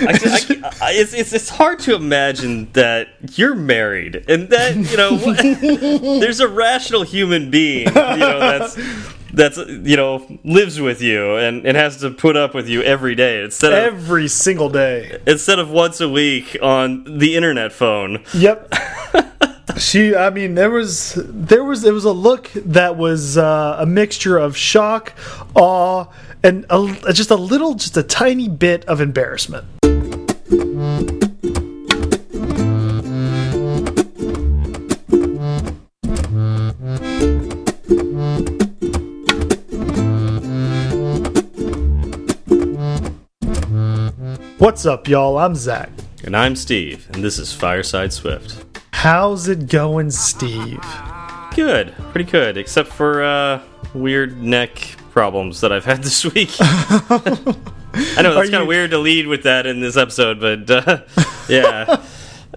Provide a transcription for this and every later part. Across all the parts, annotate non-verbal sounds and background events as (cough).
I, I, I, it's, it's it's hard to imagine that you're married and that you know (laughs) there's a rational human being you know that's that's you know lives with you and, and has to put up with you every day instead of Every single day. instead of once a week on the internet phone. Yep. (laughs) she I mean there was there was it was a look that was uh, a mixture of shock, awe, and a, just a little just a tiny bit of embarrassment. What's up, y'all? I'm Zach. And I'm Steve, and this is Fireside Swift. How's it going, Steve? Good, pretty good, except for uh, weird neck problems that I've had (laughs) this week. I know that's kind of weird to lead with that in this episode, but uh, (laughs) yeah,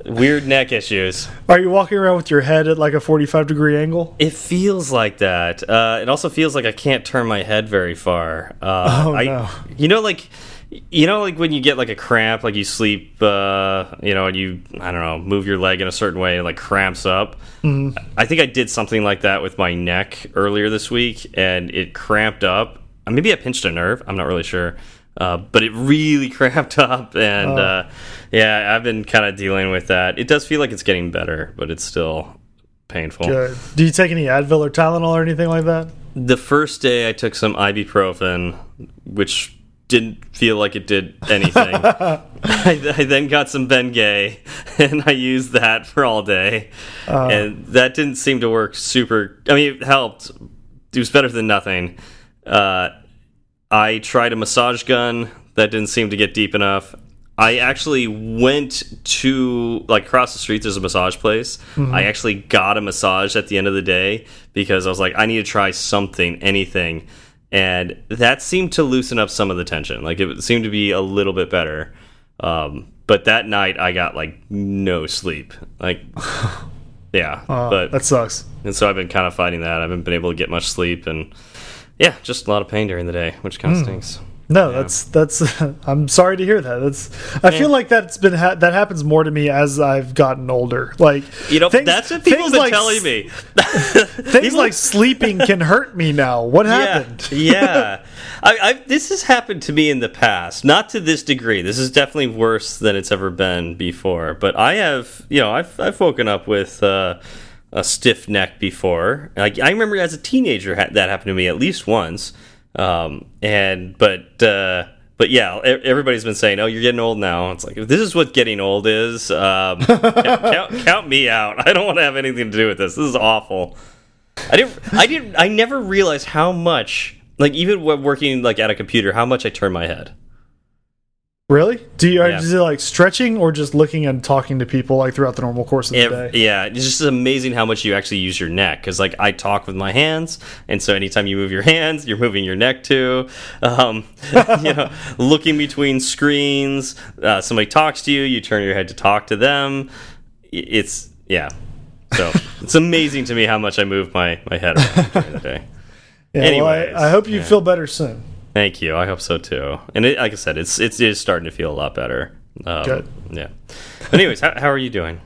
weird neck issues. Are you walking around with your head at like a 45 degree angle? It feels like that. Uh, it also feels like I can't turn my head very far. Uh, Oh, I, no. You know, like you know, like when you get like a cramp, like you sleep, uh, you know, and you I don't know, move your leg in a certain way, and like cramps up. Mm-hmm. I think I did something like that with my neck earlier this week, and it cramped up. Maybe I pinched a nerve. I'm not really sure. Uh, but it really (laughs) cramped up, and Oh. uh, yeah, I've been kind of dealing with that. It does feel like it's getting better, but it's still painful. Good. Do you take any Advil or Tylenol or anything like that? The first day I took some ibuprofen, which didn't feel like it did anything. (laughs) I, I then got some Bengay, (laughs) and I used that for all day, and that didn't seem to work super. I mean, it helped. It was better than nothing. Uh, I tried a massage gun that didn't seem to get deep enough. I actually went to like across the street. There's a massage place. I actually got a massage at the end of the day because I was like, I need to try something, anything, and that seemed to loosen up some of the tension. Like it seemed to be a little bit better. Um, but that night I got like no sleep. Like, (laughs) yeah, Uh, but that sucks. and so I've been kind of fighting that. I haven't been able to get much sleep, and yeah, just a lot of pain during the day, which kind of stinks. No, that's that's. (laughs) I'm sorry to hear that. That's. I feel like that's been ha that happens more to me as I've gotten older. Like You know, things- that's what people been like telling me. (laughs) Things like sleeping can hurt me now. What happened? Yeah, yeah. I, I, this has happened to me in the past, not to this degree. This is definitely worse than it's ever been before. But I have, you know, I've, I've woken up with uh, a stiff neck before. Like I remember as a teenager ha that happened to me at least once. Um, and but. Uh, but yeah, everybody's been saying, "Oh, you're getting old now." It's like if this is what getting old is. Um, (laughs) count, count, count me out. I don't want to have anything to do with this. This is awful. I didn't. I didn't. I never realized how much, like even when working like at a computer, how much I turn my head. Really? Do you Yeah. is it like stretching or just looking and talking to people like throughout the normal course of the Ev- day? yeah, it's just amazing how much you actually use your neck. Because like I talk with my hands, and so anytime you move your hands, you're moving your neck too. Um, (laughs) you know, looking between screens, uh, somebody talks to you, you turn your head to talk to them. It's yeah. So (laughs) it's amazing to me how much I move my my head around during the day. (laughs) Yeah, well, I, I hope you yeah. feel better soon. Thank you. I hope so too. And it, like I said, it's it's, it's starting to feel a lot better. Um, Good. Yeah. Anyways, (laughs) how, how are you doing?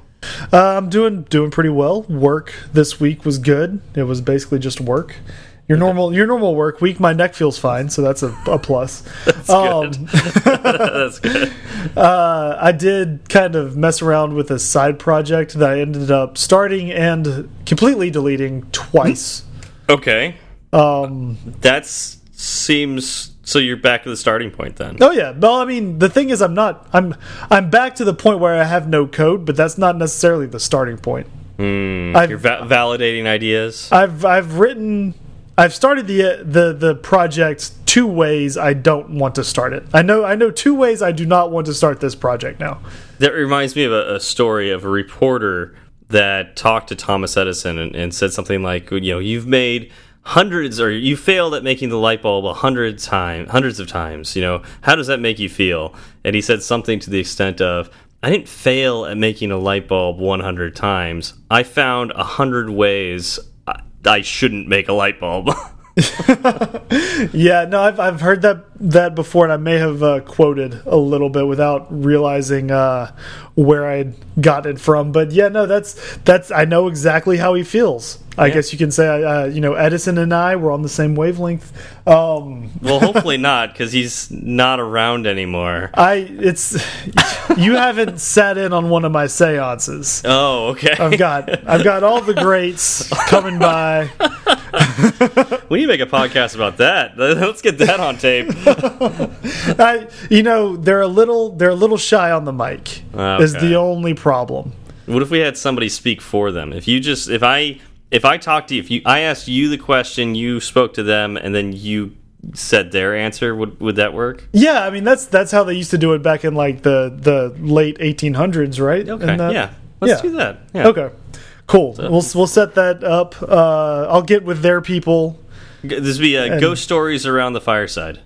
Uh, I'm doing doing pretty well. Work this week was good. It was basically just work. Your normal your normal work week. My neck feels fine, so that's a, a plus. (laughs) That's Um, good. (laughs) That's good. Uh, I did kind of mess around with a side project that I ended up starting and completely deleting twice. Okay. Um, That seems so. You're back to the starting point then. oh yeah, well, I mean, the thing is, I'm not. I'm I'm back to the point where I have no code, but that's not necessarily the starting point. Hmm, I've- you're va validating ideas. I've I've written I've started the the the project two ways I don't want to start it. I know I know two ways I do not want to start this project now. That reminds me of a, a story of a reporter that talked to Thomas Edison and, and said something like, you know, you've made hundreds or you failed at making the light bulb a hundred times, hundreds of times. You know, how does that make you feel? And he said something to the extent of, I didn't fail at making a light bulb 100 times. I found a hundred ways I, I shouldn't make a light bulb. (laughs) (laughs) yeah, no, I've I've heard that that before, and I may have uh, quoted a little bit without realizing uh, where I'd got it from. But yeah, no, that's that's I know exactly how he feels. I Yeah. guess you can say, uh, you know, Edison and I were on the same wavelength. Um, (laughs) Well, hopefully (laughs) not, because he's not around anymore. I it's you haven't sat in on one of my seances. Oh, okay. I've got I've got all the greats coming by. We need to make a podcast about that. (laughs) Let's get that on tape. (laughs) I, you know, they're a little they're a little shy on the mic. Is the only problem. What if we had somebody speak for them? If you just if I if I talked to you, if you I asked you the question, you spoke to them, and then you said their answer, would would that work? Yeah, I mean that's that's how they used to do it back in like the the late 1800s, right? Okay, that- yeah, let's yeah. do that. Yeah. Okay, cool. we'll we'll set that up. Uh, I'll get with their people. This would be uh, And- ghost stories around the fireside.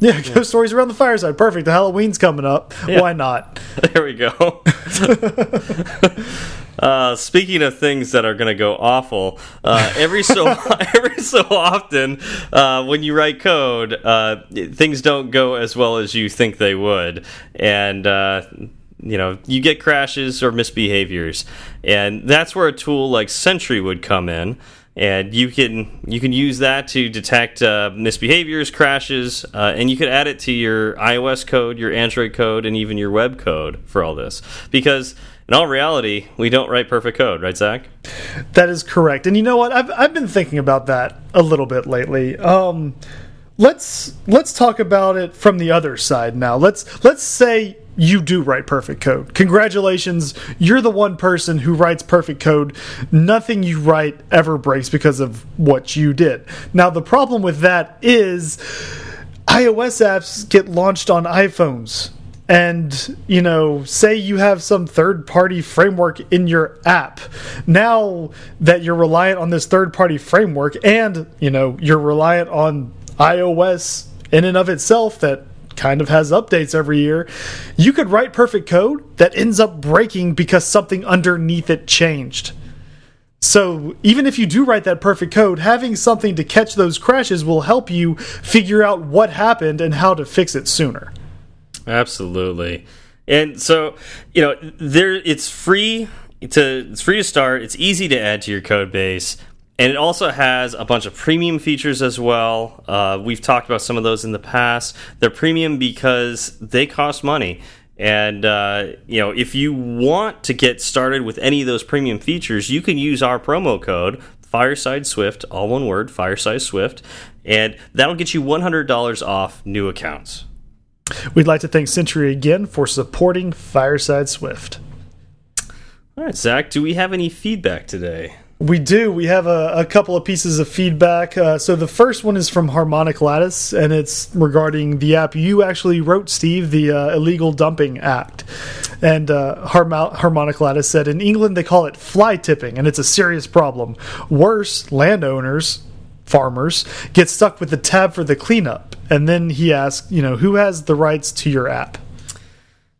Yeah, (laughs) ghost stories around the fireside. Perfect. The Halloween's coming up. Yeah. Why not? (laughs) There we go. (laughs) uh, speaking of things that are going to go awful, uh, every so every so often, uh, when you write code, uh, things don't go as well as you think they would, and uh, you know you get crashes or misbehaviors, and that's where a tool like Sentry would come in. And you can you can use that to detect uh, misbehaviors, crashes, uh, and you could add it to your iOS code, your Android code, and even your web code for all this. Because in all reality, we don't write perfect code, right, Zach? That is correct. And you know what? I've I've been thinking about that a little bit lately. Um, let's let's talk about it from the other side now. Let's let's say you do write perfect code. Congratulations, you're the one person who writes perfect code. Nothing you write ever breaks because of what you did. Now the problem with that is iOS apps get launched on iPhones. And, you know, say you have some third party framework in your app. Now that you're reliant on this third party framework and, you know, you're reliant on iOS in and of itself that kind of has updates every year, you could write perfect code that ends up breaking because something underneath it changed. So even if you do write that perfect code, having something to catch those crashes will help you figure out what happened and how to fix it sooner. Absolutely. And so, you know, there it's free to it's free to start. It's easy to add to your code base. And it also has a bunch of premium features as well. Uh, we've talked about some of those in the past. They're premium because they cost money. And uh, you know, if you want to get started with any of those premium features, you can use our promo code Fireside Swift, all one word, Fireside Swift, and that'll get you one hundred dollars off new accounts. We'd like to thank Sentry again for supporting Fireside Swift. All right, Zach, do we have any feedback today? We do. We have a, a couple of pieces of feedback. Uh, so the first one is from Harmonic Lattice, and it's regarding the app you actually wrote, Steve, the uh, Illegal Dumping Act. And uh, Harmonic Lattice said in England they call it fly tipping, and it's a serious problem. Worse, landowners, farmers, get stuck with the tab for the cleanup. And then he asked, you know, who has the rights to your app?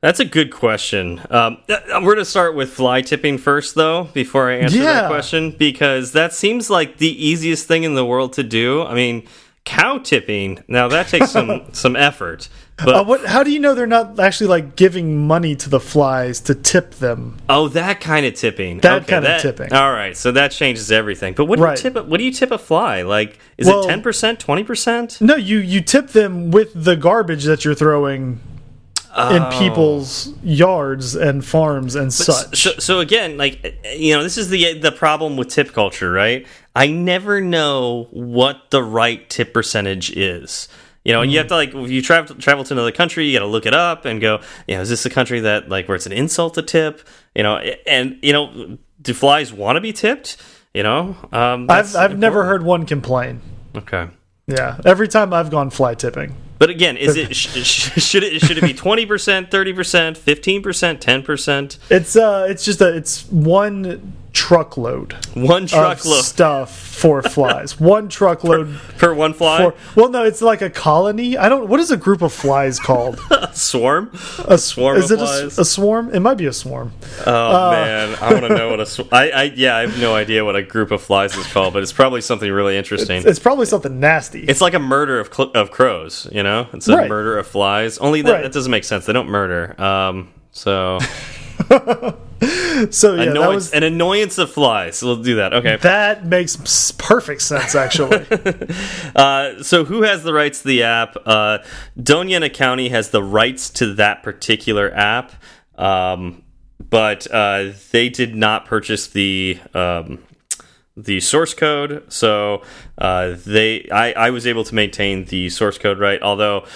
That's a good question. Um, we're going to start with fly tipping first, though, before I answer that question, because that seems like the easiest thing in the world to do. I mean, cow tipping, now that takes some (laughs) some effort. But Uh, what? How do you know they're not actually like giving money to the flies to tip them? oh, that kind of tipping. That Okay, kind of tipping. All right, so that changes everything. But what do Right. you tip? a- What do you tip a fly? Like, is Well- it ten percent, twenty percent? No, you you tip them with the garbage that you're throwing in Oh. people's yards and farms and such. So, so again, like you know, this is the the problem with tip culture, right? I never know what the right tip percentage is. You know, and you have to like if you travel travel to another country, you got to look it up and go, you know, is this a country that like where it's an insult to tip? You know, and you know, do flies want to be tipped? You know, um, I've I've never heard one complain. Okay. Yeah, every time I've gone fly tipping. But again, is it sh sh should it should it be twenty percent, thirty percent, fifteen percent, ten percent? It's uh, it's just a it's one truckload One of truckload stuff for flies. (laughs) one truckload per one fly. for well, no, it's like a colony. I don't. What is a group of flies called? (laughs) swarm. A swarm Is of it a, a swarm? It might be a swarm. Oh man, I want to know what a. I, I yeah, I have no idea what a group of flies is called, but it's probably something really interesting. It's probably something nasty. It's like a murder of cl of crows, you know. It's a Right. murder of flies. Only that, Right. that doesn't make sense. They don't murder. Um, so (laughs) (laughs) so yeah, that annoyance, was an annoyance of flies. We'll do that. Okay. that makes perfect sense actually. (laughs) Uh, so who has the rights to the app? Uh, Doña Ana County has the rights to that particular app, um, but uh, they did not purchase the um, the source code. So uh, they, I, I was able to maintain the source code right. Although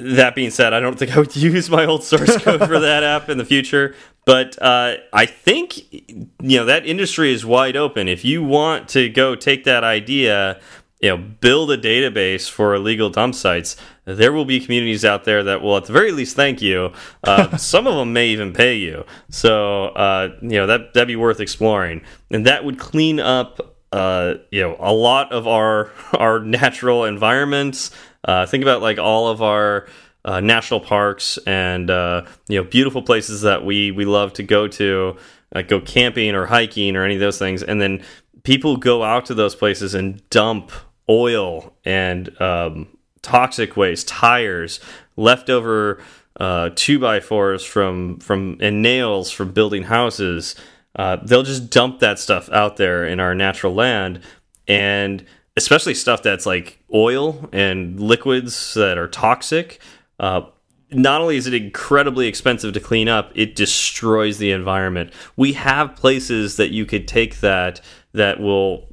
that being said, I don't think I would (laughs) use my old source code for that (laughs) app in the future. But uh, I think you know that industry is wide open. If you want to go take that idea, you know, build a database for illegal dump sites, there will be communities out there that will, at the very least, thank you. Uh, (laughs) some of them may even pay you. So uh, you know that that'd be worth exploring, and that would clean up uh, you know a lot of our our natural environments. Uh, think about like all of our uh, national parks and uh, you know beautiful places that we we love to go to, like go camping or hiking or any of those things, and then people go out to those places and dump oil and um, toxic waste, tires, leftover uh, two by fours from from and nails from building houses. Uh, they'll just dump that stuff out there in our natural land, and especially stuff that's like oil and liquids that are toxic. Uh, not only is it incredibly expensive to clean up, it destroys the environment. We have places that you could take that that will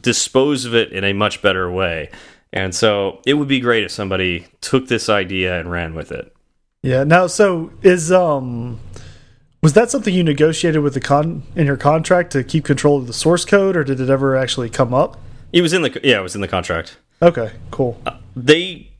dispose of it in a much better way. And so it would be great if somebody took this idea and ran with it. yeah. Now, so is um. Was that something you negotiated with the con in your contract to keep control of the source code, or did it ever actually come up? It was in the yeah, it was in the contract. Okay, cool. Uh, they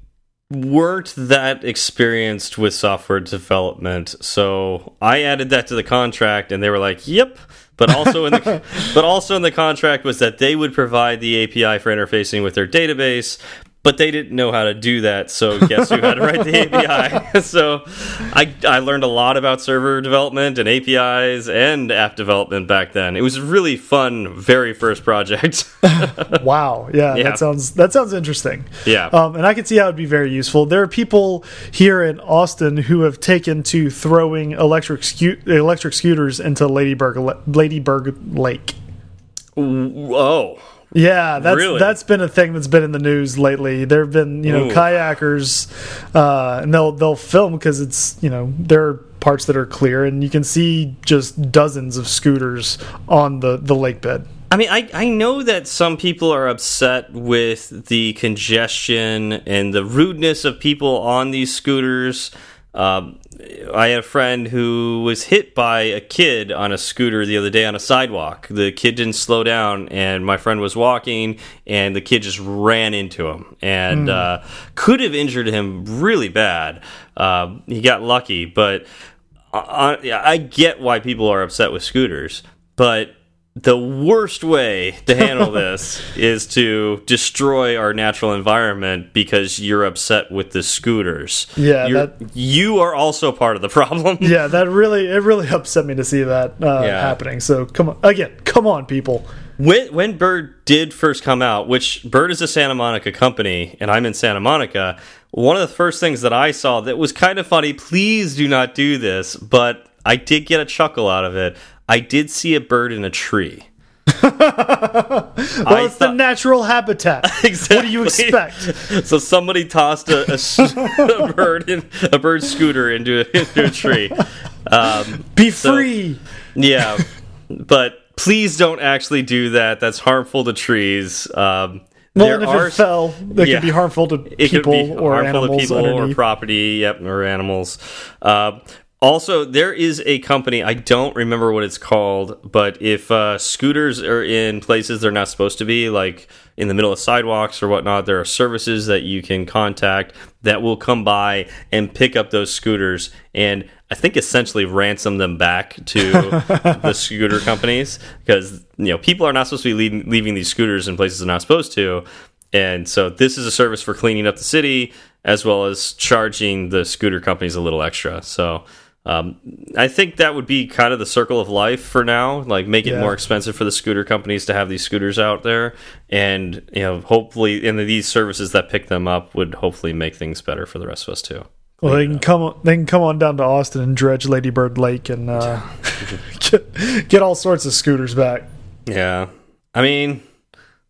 weren't that experienced with software development, so I added that to the contract, and they were like, "Yep." But also in the (laughs) but also in the contract was that they would provide the API for interfacing with their database, but they didn't know how to do that. So guess who had to write the (laughs) API? (laughs) so I I learned a lot about server development and APIs and app development back then. It was a really fun, very first project. (laughs) Wow. Yeah, Yeah. that sounds that sounds interesting. Yeah. Um, and I can see how it'd be very useful. There are people here in Austin who have taken to throwing electric electric scooters into Lady Bird Ladybird Lake. oh. Yeah, that's Really? that's been a thing that's been in the news lately. There have been you know Ooh. kayakers, uh, and they'll they'll film because it's you know there are parts that are clear, and you can see just dozens of scooters on the the lake bed. I mean, I, I know that some people are upset with the congestion and the rudeness of people on these scooters. Um, I had a friend who was hit by a kid on a scooter the other day on a sidewalk. The kid didn't slow down, and my friend was walking, and the kid just ran into him and uh, could have injured him really bad. Uh, he got lucky, but I, I I get why people are upset with scooters, but the worst way to handle this (laughs) is to destroy our natural environment because you're upset with the scooters. Yeah, that- you are also part of the problem. (laughs) Yeah, that really it really upset me to see that uh, Yeah. happening. So come on again, come on, people. When when Bird did first come out, which Bird is a Santa Monica company, and I'm in Santa Monica, one of the first things that I saw that was kind of funny. Please do not do this, but I did get a chuckle out of it. I did see a bird in a tree. (laughs) Well, I it's the natural habitat. Exactly. (laughs) What do you expect? So somebody tossed a, a (laughs) a bird in, a bird scooter into a, into a tree. Um, Be So- free. yeah, but please don't actually do that. That's harmful to trees. Um, Well, if are it fell, it Yeah. could be harmful to it people or harmful animals to people or property, yep, or animals. Uh, Also, there is a company, I don't remember what it's called, but if uh, scooters are in places they're not supposed to be, like in the middle of sidewalks or whatnot, there are services that you can contact that will come by and pick up those scooters and I think essentially ransom them back to (laughs) the scooter companies because you know people are not supposed to be leaving, leaving these scooters in places they're not supposed to, and so this is a service for cleaning up the city as well as charging the scooter companies a little extra. So um, I think that would be kind of the circle of life for now. Like make it yeah. more expensive for the scooter companies to have these scooters out there, and you know, hopefully, and these services that pick them up would hopefully make things better for the rest of us too. Well, they can come. On, they can come on down to Austin and dredge Lady Bird Lake and uh, (laughs) (laughs) get, get all sorts of scooters back. Yeah, I mean,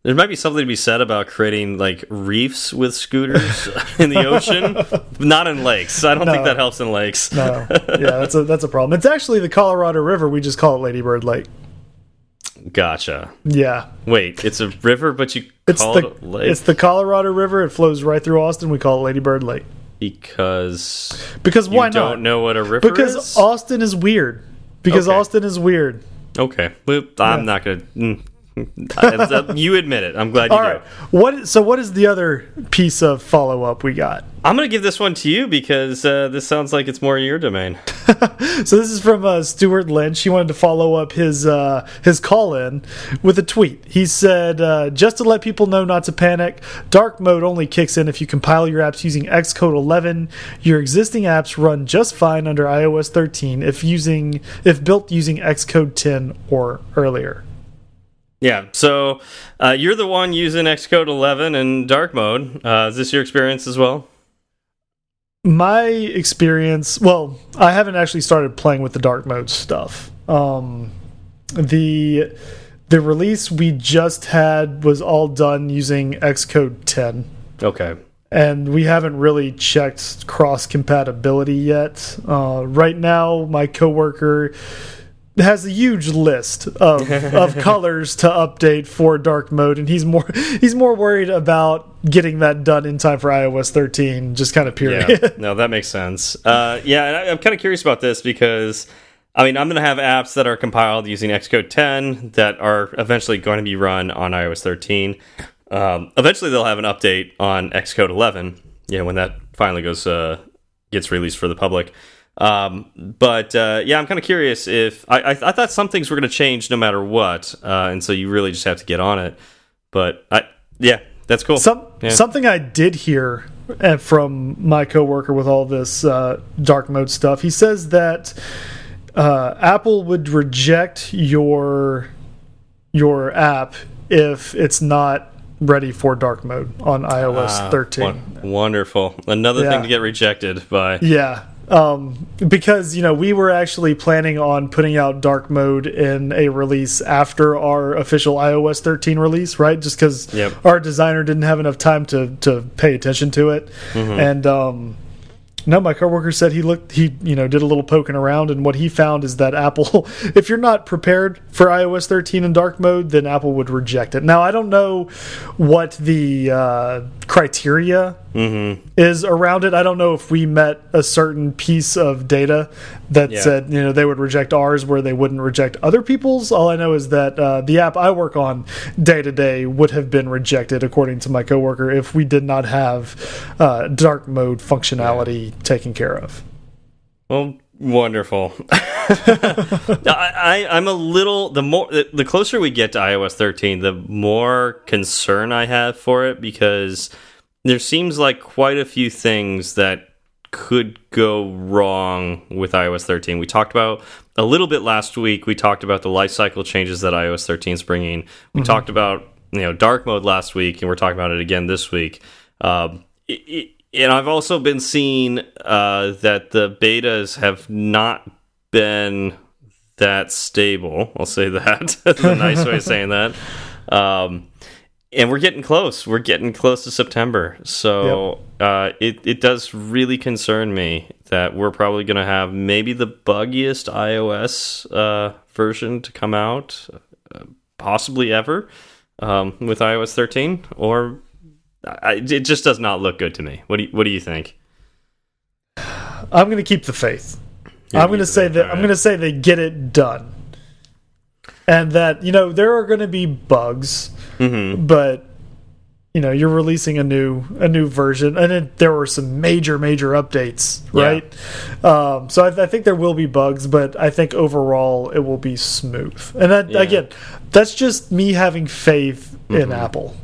there might be something to be said about creating like reefs with scooters (laughs) in the ocean, not in lakes. I don't no. think that helps in lakes. no, yeah, that's a that's a problem. It's actually the Colorado River. We just call it Lady Bird Lake. Gotcha. Yeah. Wait, it's a river, but you it's the, it lake. It's the Colorado River. It flows right through Austin. We call it Lady Bird Lake. Because because why not? Don't know what a river is. because is? Austin is weird. Because okay. Austin is weird. Okay, I'm yeah. not gonna. Mm, (laughs) you admit it. I'm glad you All right. What? So, what is the other piece of follow up we got? I'm going to give this one to you because uh, this sounds like it's more your domain. (laughs) so, this is from uh, Stewart Lynch. He wanted to follow up his uh, his call in with a tweet. He said, uh, "Just to let people know not to panic, dark mode only kicks in if you compile your apps using Xcode 11. Your existing apps run just fine under iOS 13 if using if built using Xcode 10 or earlier." Yeah, so uh, you're the one using Xcode 11 in dark mode. Uh, is this your experience as well? My experience, well, I haven't actually started playing with the dark mode stuff. Um, the the release we just had was all done using Xcode 10. Okay. And we haven't really checked cross compatibility yet. Uh, right now, my coworker has a huge list of of (laughs) colors to update for dark mode and he's more he's more worried about getting that done in time for iOS 13 just kind of period. Yeah. (laughs) No, that makes sense. Uh, yeah, I, I'm kind of curious about this because I mean, I'm going to have apps that are compiled using Xcode 10 that are eventually going to be run on iOS 13. Um, eventually, they'll have an update on Xcode 11. You know, when that finally goes uh, gets released for the public. Um, but uh, yeah, I'm kind of curious if I, I, I, thought some things were going to change no matter what, uh, and so you really just have to get on it. But I, yeah, that's cool. Some, yeah. Something I did hear uh, from my coworker with all this uh, dark mode stuff. He says that uh, Apple would reject your your app if it's not ready for dark mode on iOS ah, 13. Wonderful. Another yeah. thing to get rejected by. Yeah um, because you know we were actually planning on putting out dark mode in a release after our official iOS 13 release, right? Just because yep. our designer didn't have enough time to to pay attention to it, mm -hmm. and um, no, my coworker said he looked, he you know did a little poking around, and what he found is that Apple, (laughs) if you're not prepared for iOS 13 in dark mode, then Apple would reject it. Now I don't know what the uh, criteria mm -hmm. is around it. I don't know if we met a certain piece of data that yeah. said you know they would reject ours where they wouldn't reject other people's. All I know is that uh, the app I work on day to day would have been rejected according to my coworker if we did not have uh, dark mode functionality yeah. taken care of. Well, wonderful. (laughs) I, am a little the more the closer we get to iOS 13, the more concern I have for it because there seems like quite a few things that could go wrong with iOS 13. We talked about a little bit last week. We talked about the lifecycle changes that iOS 13 is bringing. We mm -hmm. talked about you know dark mode last week, and we're talking about it again this week. Um, it, it, and I've also been seeing uh, that the betas have not been that stable. I'll say that. (laughs) That's a nice way of saying that. Um, and we're getting close. We're getting close to September, so yep. uh, it it does really concern me that we're probably going to have maybe the buggiest iOS uh, version to come out, uh, possibly ever, um, with iOS 13. Or I, it just does not look good to me. What do you, what do you think? I'm going to keep the faith. I'm going to say that I'm going to say they get it done, and that you know there are going to be bugs, Mm-hmm. but you know you're releasing a new a new version, and it, there were some major major updates, Yeah. right? Um, so I, I think there will be bugs, but I think overall it will be smooth. And that Yeah. again, that's just me having faith Mm-hmm. in Apple.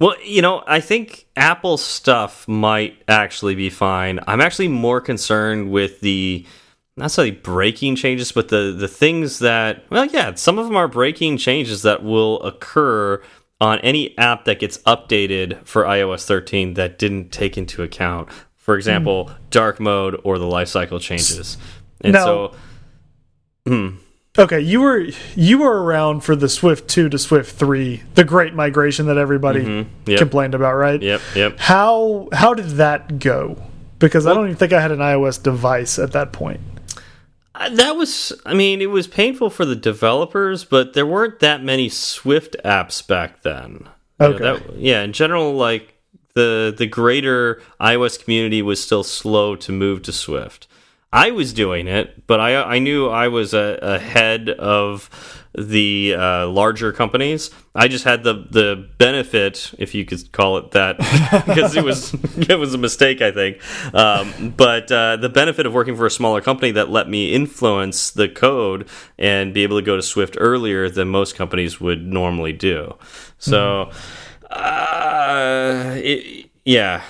Well, you know, I think Apple stuff might actually be fine. I'm actually more concerned with the not necessarily breaking changes, but the the things that well, yeah, some of them are breaking changes that will occur on any app that gets updated for iOS 13 that didn't take into account, for example, dark mode or the lifecycle changes. And Now- so, hmm, Okay, you were you were around for the Swift two to Swift three, the great migration that everybody Mm-hmm. Yep. complained about, right? yep, yep. How how did that go? Because I don't even think I had an iOS device at that point. Uh, That was, I mean, it was painful for the developers, but there weren't that many Swift apps back then. You know, Okay. that- yeah, in general, like the the greater iOS community was still slow to move to Swift. I was doing it, but I I knew I was a, ahead of the uh, larger companies. I just had the the benefit, if you could call it that, (laughs) because it was (laughs) it was a mistake, I think. Um, but uh, the benefit of working for a smaller company that let me influence the code and be able to go to Swift earlier than most companies would normally do. So, uh, it, yeah.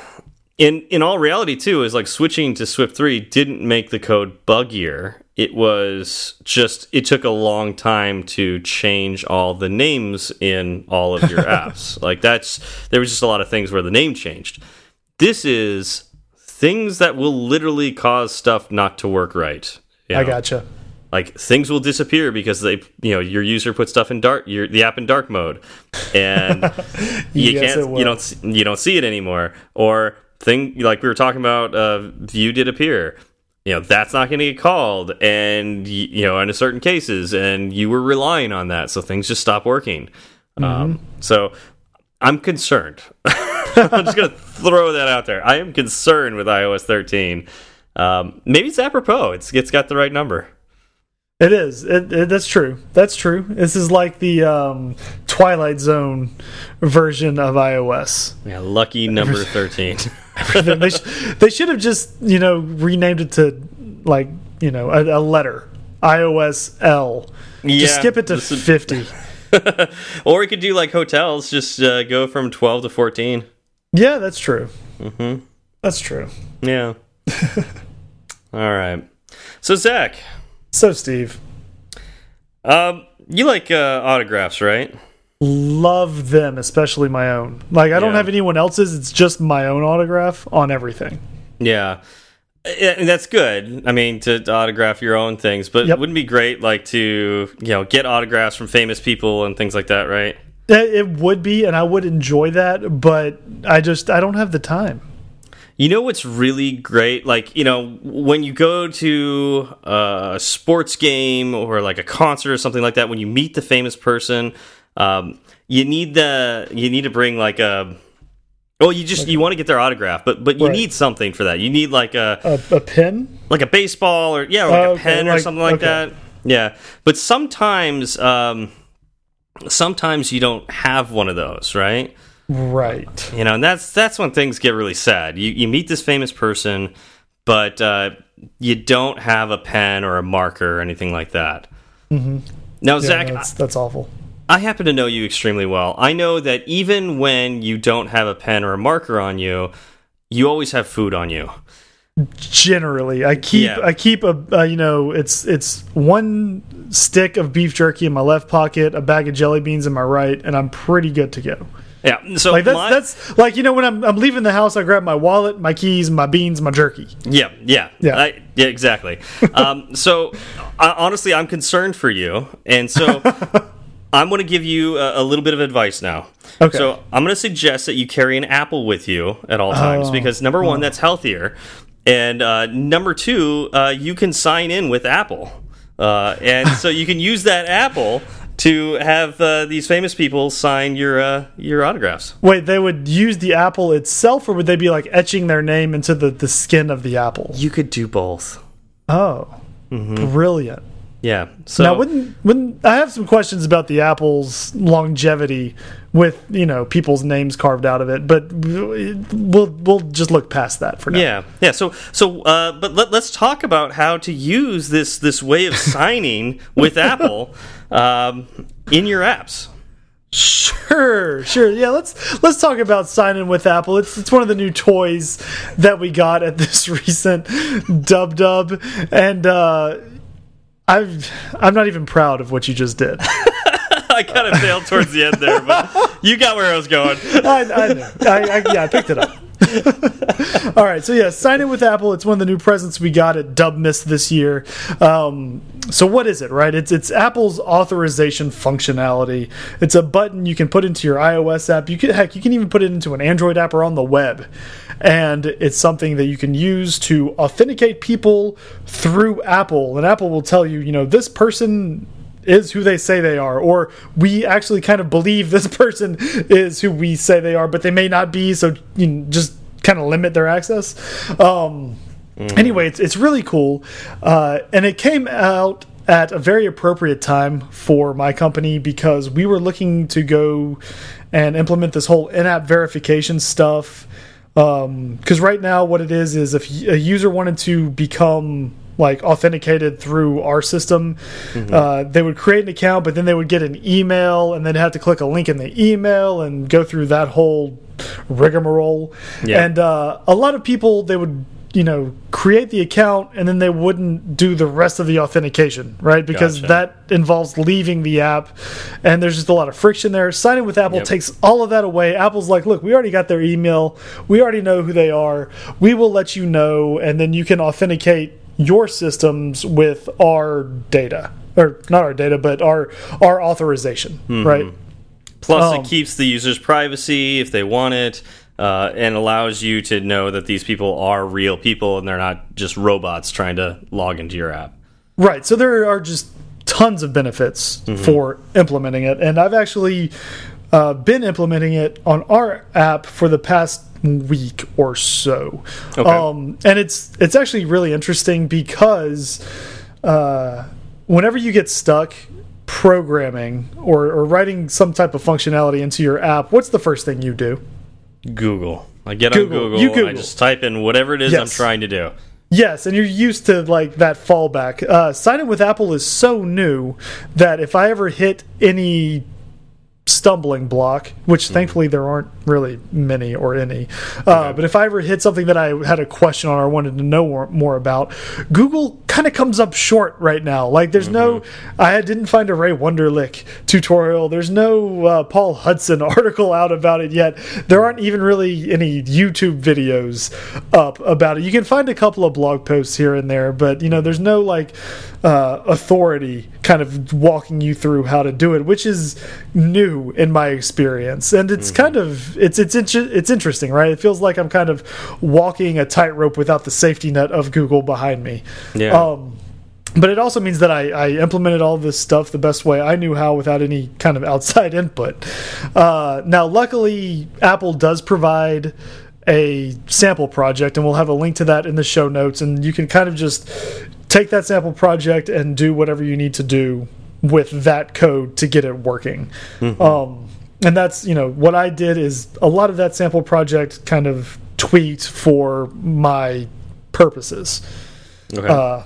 In in all reality, too, is like switching to Swift three didn't make the code buggier. It was just it took a long time to change all the names in all of your (laughs) apps. Like that's there was just a lot of things where the name changed. This is things that will literally cause stuff not to work right. you I gotcha. like things will disappear because they you know your user put stuff in dark your the app in dark mode and (laughs) you Yes, can't you don't you don't see it anymore or thing like we were talking about uh view did appear you know that's not going to get called and you know in certain cases and you were relying on that so things just stop working Mm-hmm. um so i'm concerned (laughs) i'm just going to throw that out there i am concerned with ios 13 um maybe it's apropos it's it's got the right number It is. It, it, that's true. That's true. This is like the um, Twilight Zone version of iOS. Yeah, lucky number 13. (laughs) they, sh they should have just you know renamed it to like you know a, a letter iOS L. Yeah, just skip it to fifty. (laughs) or we could do like hotels, just uh, go from 12 to 14. Yeah, that's true. Mm-hmm. That's true. Yeah. (laughs) All right. So, Zach, So, Steve, um, you like uh, autographs, right? Love them, especially my own. Like I don't have anyone else's. It's just my own autograph on everything. Yeah. Yeah, And that's good. I mean, to, to autograph your own things, but Yep. wouldn't it be great, like to you know get autographs from famous people and things like that, right? It would be, and I would enjoy that, but I just I don't have the time. You know what's really great? Like, you know, when you go to a sports game or like a concert or something like that, when you meet the famous person, um, you need the you need to bring like a well, you just you want to get their autograph, but but you Right. need something for that. You need like a A, a pin? like a baseball or yeah, or like Oh, a okay, pen or something like okay. that. Yeah, but sometimes um, sometimes you don't have one of those, right? Right. you know and that's that's when things get really sad you you meet this famous person but uh, you don't have a pen or a marker or anything like that now Yeah, zach no, that's that's awful. I, happen to know you extremely well i know that even when you don't have a pen or a marker on you you always have food on you Generally, I keep Yeah. I keep a uh, you know it's it's one stick of beef jerky in my left pocket, a bag of jelly beans in my right, and I'm pretty good to go. yeah so Like that's my- that's like you know when I'm I'm leaving the house, I grab my wallet, my keys, my beans, my jerky. Yeah, yeah, Yeah. I, yeah, exactly. um, so, I, honestly, I'm concerned for you, and so (laughs) I'm going to give you a, a little bit of advice now. Okay. So, I'm going to suggest that you carry an apple with you at all times Oh. because number one, that's healthier, and uh, number two, uh, you can sign in with Apple, uh, and so you can use that apple to have uh, these famous people sign your uh, your autographs. Wait, they would use the apple itself, or would they be like etching their name into the the skin of the apple? You could do both. Oh, brilliant. Yeah. So now, when when I have some questions about the Apple's longevity with you know people's names carved out of it, but we'll we'll just look past that for now. Yeah, yeah. So so, uh, but let, us talk about how to use this this way of signing (laughs) with Apple um, in your apps. Sure, sure. Yeah, let's let's talk about signing with Apple. It's it's one of the new toys that we got at this (laughs) recent Dub Dub, and uh, I've I'm not even proud of what you just did. (laughs) I kind of failed towards the end there, but you got where I was going. (laughs) I, I know. I, I, yeah, I picked it up. (laughs) All right, so yeah, sign in with Apple. It's one of the new presents we got at Dubmas this year. Um, so what is it, right? It's it's Apple's authorization functionality. It's a button you can put into your iOS app. You can heck, you can even put it into an Android app or on the web. And it's something that you can use to authenticate people through Apple. And Apple will tell you, you know, this person is who they say they are, or we actually kind of believe this (laughs) person is who we say they are, but they may not be. So you know, just kind of limit their access. Um, mm. Anyway, it's it's really cool, uh, and it came out at a very appropriate time for my company because we were looking to go and implement this whole in-app verification stuff. Because um, right now, what it is is if a user wanted to become like authenticated through our system. Mm -hmm. uh, they would create an account, but then they would get an email, and then have to click a link in the email and go through that whole rigmarole. Yeah. And uh, a lot of people they would you know create the account and then they wouldn't do the rest of the authentication right? Because gotcha. that involves leaving the app and there's just a lot of friction there. Signing with apple yep. takes all of that away. Apple's like look we already got their email. We already know who they are. We will let you know and then you can authenticate your systems with our data. Or not our data but our our authorization mm -hmm. right? Plus um, it keeps the user's privacy if they want it uh, and allows you to know that these people are real people and they're not just robots trying to log into your app right so there are just tons of benefits mm -hmm. for implementing it and i've actually uh, been implementing it on our app for the past week or so. Okay. Um, and it's it's actually really interesting because uh, whenever you get stuck programming or, or writing some type of functionality into your app, what's the first thing you do? Google. I get Google. on Google. You Google. I just type in whatever it is yes. I'm trying to do. Yes, and you're used to like that fallback. Uh, sign in with Apple is so new that if I ever hit any stumbling block, which mm-hmm. thankfully there aren't really many or any. Uh, okay. But if I ever hit something that I had a question on or wanted to know more, more about, Google kind of comes up short right now. Like there's mm -hmm. no, mm-hmm. I didn't find a Ray Wenderlich tutorial. There's no uh, Paul Hudson (laughs) article out about it yet. There aren't even really any YouTube videos up about it. You can find a couple of blog posts here and there, but you know, there's no like uh, authority kind of walking you through how to do it, which is new in my experience, and it's mm -hmm. kind of it's it's it's interesting, right? It feels like I'm kind of walking a tightrope without the safety net of Google behind me. Yeah. Um, but it also means that I, I, implemented all this stuff the best way I knew how without any kind of outside (laughs) input. Uh, now, luckily, Apple does provide a sample project, and we'll have a link to that in the show notes, and you can kind of just take that sample project and do whatever you need to do with that code to get it working. Mm -hmm. um, and that's you know what I did is a lot of that sample project kind of tweaked for my purposes. Okay. Uh,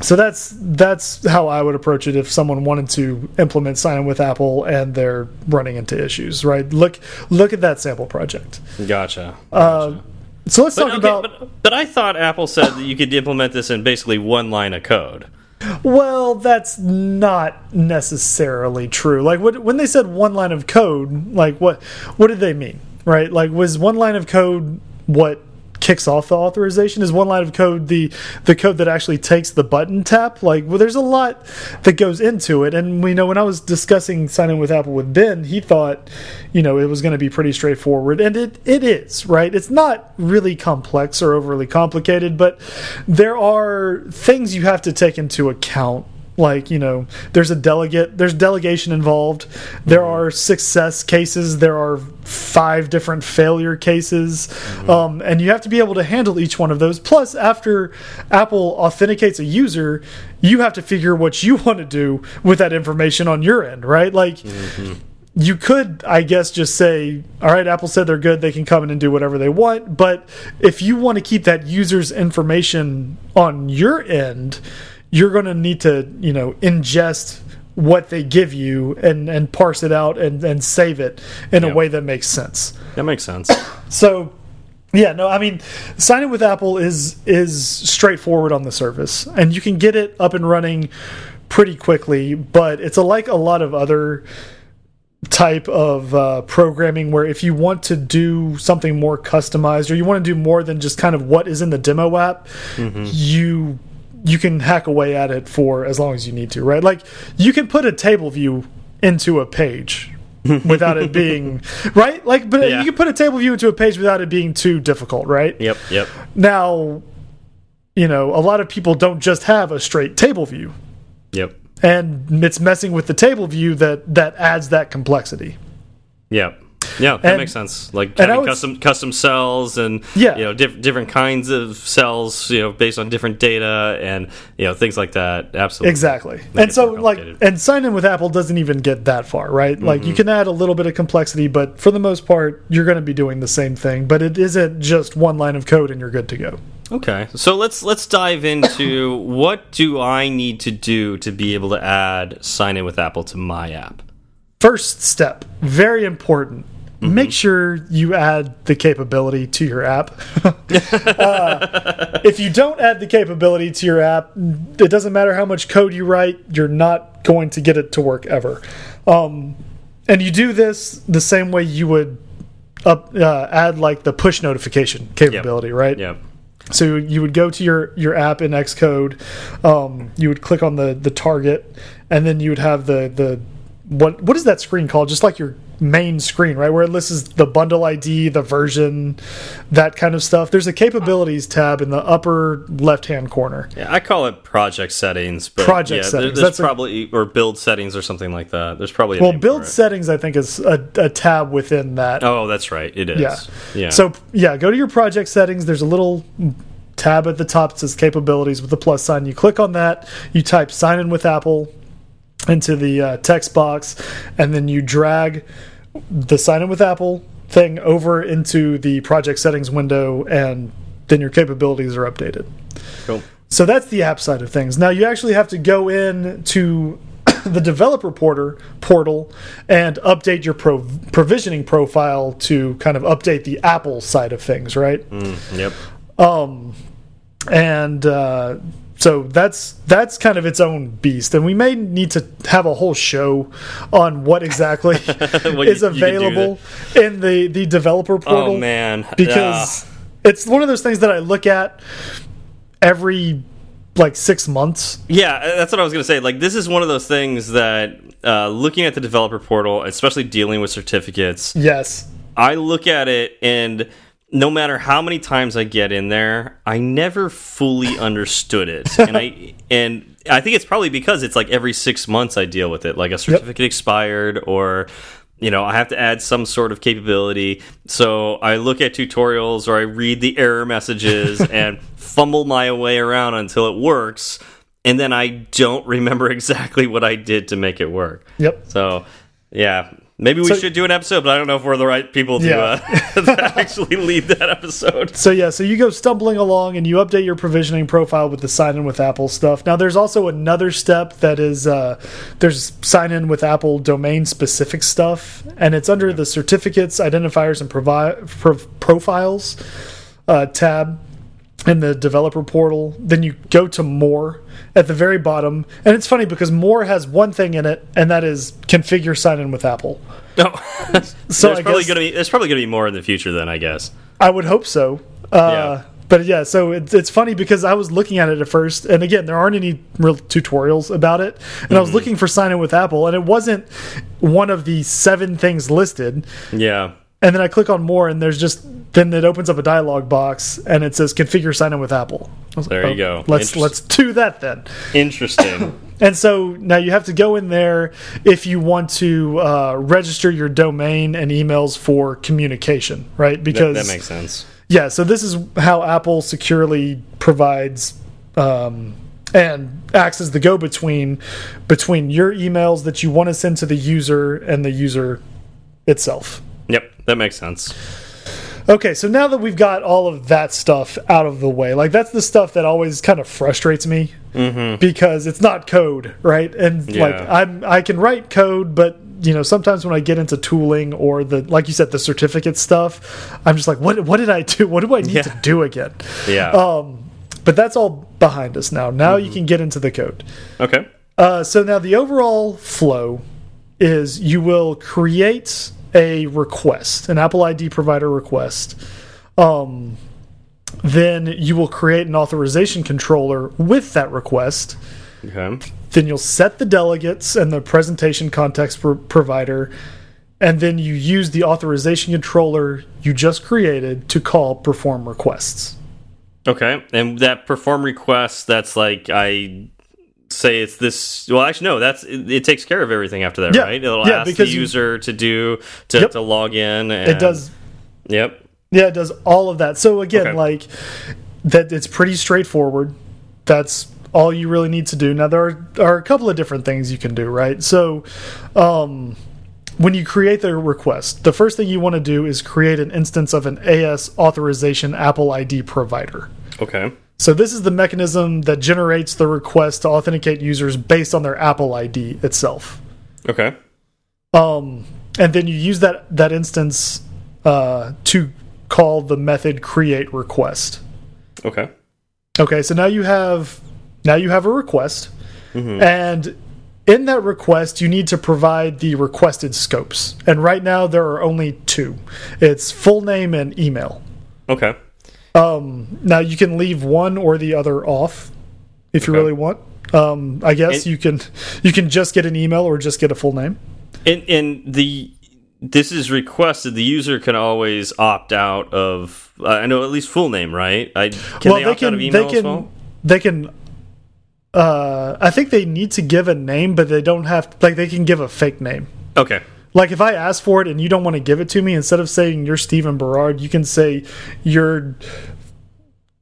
so that's that's how I would approach it if someone wanted to implement sign in with Apple and they're running into issues. Right? Look look at that sample project. Gotcha. Uh, gotcha. Uh, so let's but, talk okay, about. But, but I thought Apple said that you could implement this in basically one line of code. Well, that's not necessarily true. Like what, when they said one line of code, like what what did they mean? Right? Like was one line of code what kicks off the authorization is one line of code the the code that actually takes the button tap. Like well there's a lot that goes into it. And we know when i was discussing signing with apple with ben he thought you know it was going to be pretty straightforward. And it it is right? It's not really complex or overly complicated but there are things you have to take into account like you know there's a delegate there's delegation involved. There mm-hmm. are success cases. There are five different failure cases. Mm-hmm. Um, and you have to be able to handle each one of those. Plus after apple authenticates a user you have to figure what you (laughs) want to do with that information on your end right? Like mm-hmm. you could, I guess, just say, all right, Apple said they're good. They can come in and do whatever they want. But if you want to keep that user's information on your end, you're going to need to, you know, ingest what they give you and, and parse it out and, and save it in a way that makes sense. That makes sense. So, yeah, no, I mean, signing with Apple is is straightforward on the surface, and you can get it up and running pretty quickly. But it's a, like a lot of other type of uh, programming where if you want to do something more customized or you want to do more than just kind of what is in the demo app, you you can hack away at it for as long as you need to, right? Like you can put a table view into a page (laughs) without it being right like but Yeah. you can put a table view into a page without it being too difficult right Yep, yep. now you know a lot of people don't just have a straight table view Yep. and it's messing with the table view that that adds that complexity Yep. Yeah, that And- makes sense. Like having custom custom cells and Yeah. you know diff different kinds of cells, you know, based on different data and you know things like that. Absolutely. exactly Make and so like and sign in with apple doesn't even get that far right like you mm-hmm. can add a little bit of complexity but for the most part you're going to be doing the same thing but it isn't just one line of code and you're good to go Okay, so let's let's dive into (coughs) what do I need to do to be able to add sign in with Apple to my app. first step very important Mm-hmm. make sure you add the capability to your app (laughs) Uh, if you don't add the capability to your app it doesn't matter how much code you write you're not going to get it to work ever um, and you do this the same way you would up, uh, add like the push notification capability right Yep. so you would go to your your app in Xcode, um, you would click on the the target, and then you would have the the what what is that screen called? Just like your main screen, right, where it lists the bundle ID, the version, that kind of stuff. There's a capabilities tab in the upper left hand corner. Yeah, I call it project settings, but Project yeah, settings, there's that's probably or build settings or something like that. There's probably a Well, build settings, I think, is a, a tab within that. Oh, that's right. It is. Yeah. Yeah. So yeah, go to your project settings. There's a little tab at the top that says capabilities with the plus sign. You click on that. You type sign in with Apple (laughs) into the uh, text box, and then you drag the sign in with Apple thing over into the project settings window, and then your capabilities are updated. cool. So that's the app side of things. Now you actually have to go in to (coughs) the developer porter portal and update your pro provisioning profile to kind of update the Apple side of things, right? Mm, yep. And uh, so that's that's kind of its own beast, and we may need to have a whole show on what exactly (laughs) What is you- you available in the the developer portal Oh man. because Ah. it's one of those things that I look at every like six months. Yeah, uh, that's what I was going to say. Like, this is one of those things that uh, looking at the developer portal, especially dealing with certificates, Yes. I look at it and no matter how many times I get in there, I never fully (laughs) understood it. and I and I think it's probably because it's like every 6 months I deal with it, like a certificate expired or you know, I have to add some sort of capability. So I look at tutorials or I read the error messages (laughs) and fumble my way around until it works. And then I don't remember (laughs) exactly what I did to make it work. Yep. So, yeah, maybe we So- should do an episode, but I don't know if we're the right people to, Yeah. uh, (laughs) to actually lead that episode. So yeah, so you go stumbling along and you update your provisioning profile with the sign in with Apple stuff. Now there's also another step that is uh, there's sign in with Apple domain specific stuff, and it's under the certificates, identifiers, and provi pro profiles uh, tab in the developer portal. Then you go to more at the very bottom, and it's funny because more has one thing in it, and that is configure sign in with Apple. No, So (laughs) there's I probably guess- gonna be there's probably gonna be more in the future then I guess. I would hope so. Uh, But yeah, so it's it's funny because I was looking at it at first, and again, there aren't any real tutorials about it. And I was looking for sign in with Apple, and it wasn't one of the seven things listed. Yeah. And then I click on more, and there's just then it opens up a dialog box, and it says configure sign in with Apple. There like, you go. Let's let's do that then. Interesting. (laughs) And so now you have to go in there if you want to uh, register your domain and emails for communication, right? Because that, that makes sense. Yeah, so this is how Apple securely provides um, and acts as the go between between your emails that you want to send to the user and the user itself. That makes sense. Okay, so now that we've got all of that stuff out of the way, like that's the stuff that always kind of frustrates me mm -hmm. because it's not code, right? And Yeah. like I'm I can write code, but you know sometimes when I get into tooling or the like you said the certificate stuff, I'm just like what what did I do? What do I need Yeah. to do again? Yeah. Um, but that's all behind us now. Now you can get into the code. okay. Uh, so now the overall flow is you will create a request, an Apple ID provider request. Um, then you will create an authorization controller with that request. Okay. Then you'll set the delegates and the presentation context pro provider. And then you use the authorization controller you just created to call perform requests. Okay. And that perform request, that's like I say it's this. Well, actually, no. That's it, it takes care of everything after that, Yeah. right? It'll Yeah, ask the you- user to do to, Yep. to log in. And, It does Yep. Yeah, it does all of that. So again, Okay. like that, it's pretty straightforward. That's all you really need to do. Now there are, are a couple of different things you can do, right? So, um, when you create the request, the first thing you want to do is create an instance of an AS authorization Apple ID provider. Okay. So this is the mechanism that generates the request to authenticate users based on their Apple ID itself. Okay. Um, and then you use that that instance uh, to call the method create request. Okay. Okay, so now you have now you have a request, Mm-hmm. and in that request you need to provide the requested scopes. And right now there are only two. It's full name and email. Okay. Um, now you can leave one or the other off if you really want. Um, I guess And- you can you can just get an email or just get a full name. And and the this is requested. The user can always opt out of. Uh, I know at least full name, right? I can they, opt out of email they can as well? they can uh i think they need to give a name but they don't have like they can give a fake name Okay. Like if i ask for it and you don't want to give it to me instead of saying you're Stephen Berard you can say you're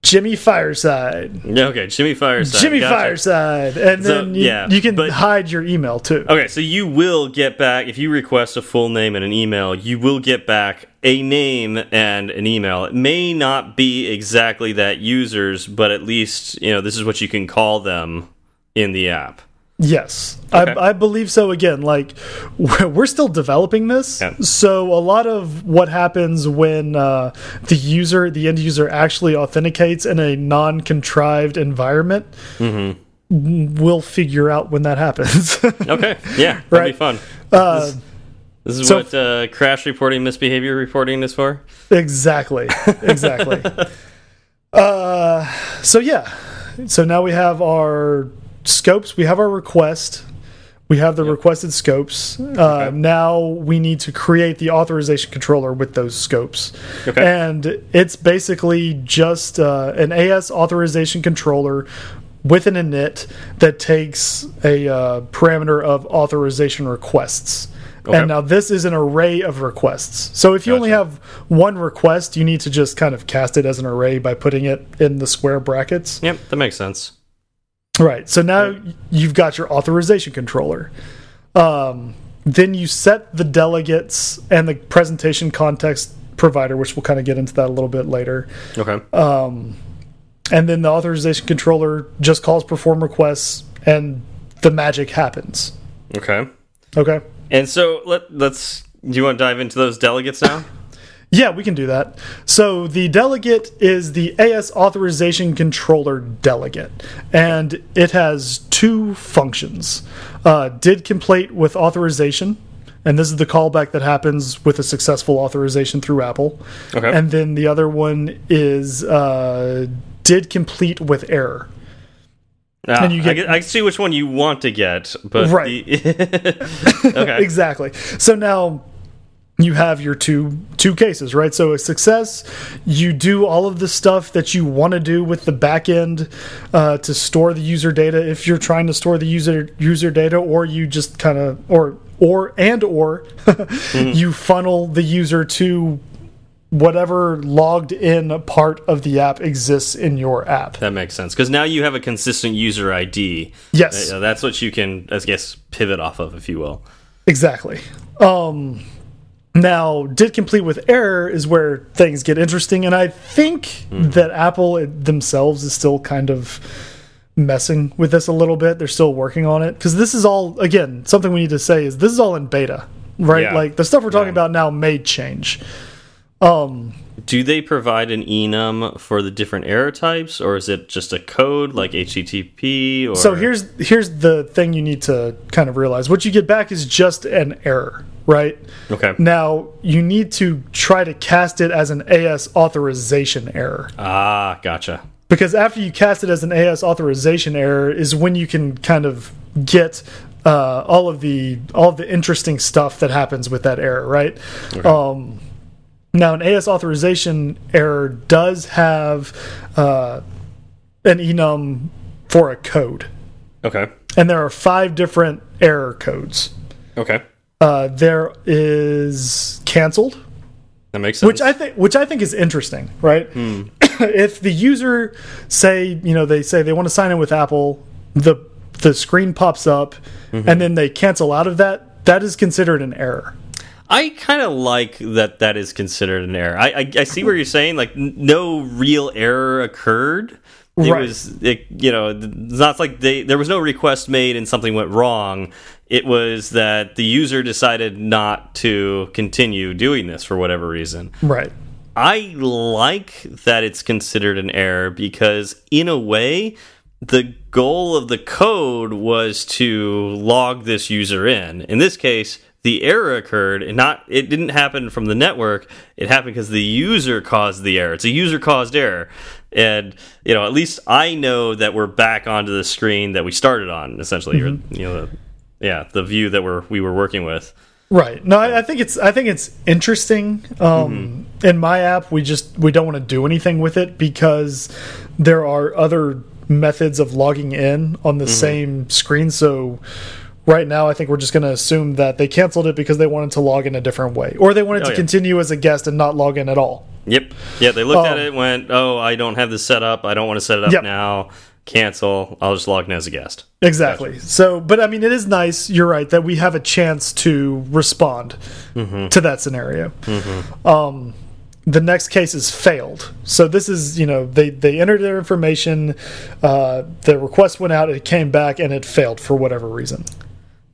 Jimmy Fireside Yeah. Okay. Jimmy Fireside. Jimmy Gotcha. Fireside and So, then you, yeah, you can but- hide your email too Okay, so you will get back if you request a full name and an email. You will get back a name and an email. It may not be exactly that user's, but at least you know this is what you can call them in the app. Yes, Okay. I, I believe so. Again, like we're still developing this, Yeah. so a lot of what happens when uh, the user, the end user, actually authenticates in a non-contrived environment, Mm-hmm. we'll figure out when that happens. (laughs) Okay, yeah, that'll be Right. fun. uh, this, this is so- what uh, crash reporting, misbehavior reporting is for. exactly, (laughs) exactly. uh, so yeah, so now we have our scopes. We have our request. We have the requested scopes. Uh, Now we need to create the authorization controller with those scopes. Okay. And it's basically just uh, an AS authorization controller with an init that takes a uh, parameter of authorization requests. Okay. And now this is an array of requests. So if you only have one request, you need to just kind of cast it as an array by putting it in the square brackets. Yep, that makes sense. Right. So now you've got your authorization controller. Um, then you set the delegates and the presentation context provider, which we'll kind of get into that a little bit later. Okay. Um, and then the authorization controller just calls perform requests, and the magic happens. okay. Okay. And so let let's. Do you want to dive into those delegates now? Yeah, we can do that. So the delegate is the AS authorization controller delegate, and it has two functions. Uh, did complete with authorization, and this is the callback that happens with a successful authorization through Apple. Okay. And then the other one is uh, did complete with error. Ah, And you I, get- get- I see which one you want to get, but Right. the- (laughs) okay. (laughs) exactly. So now you have your two two cases, right? So a success, you do all of the stuff that you want to do with the back end uh, to store the user data if you're trying to store the user user data, or you just kind of or or and or (laughs) you funnel the user to whatever logged in part of the app exists in your app. That makes sense because now you have a consistent user ID. Yes. Uh, that's what you can, I guess, pivot off of, if you will. Exactly. Um, now, did complete with error is where things get interesting, and I think that Apple themselves is still kind of messing with this a little bit. They're still working on it because this is all again something we need to say is this is all in beta, right? Yeah. Like the stuff we're talking Yeah. about now may change. Um, Do they provide an enum for the different error types, or is it just a code like HTTP? Or So here's here's the thing you need to kind of realize. What you get back is just an error, right? okay. Now you need to try to cast it as an AS authorization error. Ah, gotcha. Because after you cast it as an AS authorization error is when you can kind of get uh, all of the all of the interesting stuff that happens with that error, right? Um, now, an AS authorization error does have uh, an enum for a code, Okay. and there are five different error codes. Okay. Uh, there is canceled, That makes sense. which I think which I think is interesting, right? (coughs) if the user say you know they say they want to sign in with Apple, the the screen pops up, and then they cancel out of that. That is considered an error. I kind of like that that is considered an error. I, I, I see where you're saying, like, no real error occurred. It Right. was, it, you know, it's not like they there was no request made and something went wrong. It was that the user decided not to continue doing this for whatever reason. Right. I like that it's considered an error because, in a way, the goal of the code was to log this user in. In this case, the error occurred, and not it didn't happen from the network. It happened because the user caused the error. It's a user caused error, and you know at least I know that we're back onto the screen that we started on. Essentially, or, mm-hmm. you know, the, yeah, the view that we're we were working with. Right. No, I, I think it's I think it's interesting. Um, mm-hmm. In my app, we just we don't want to do anything with it because there are other methods of logging in on the mm-hmm. same screen. So right now, I think we're just going to assume that they canceled it because they wanted to log in a different way, or they wanted Oh, to yeah. continue as a guest and not log in at all. Yep. Yeah, they looked at Um, it, went, "Oh, I don't have this set up. I don't want to set it up Yep. now. Cancel. I'll just log in as a guest." Exactly. So, but I mean, it is nice. You're right that we have a chance to respond to that scenario. Um, the next case is failed. So this is you know they they entered their information, uh, the request went out, it came back, and it failed for whatever reason.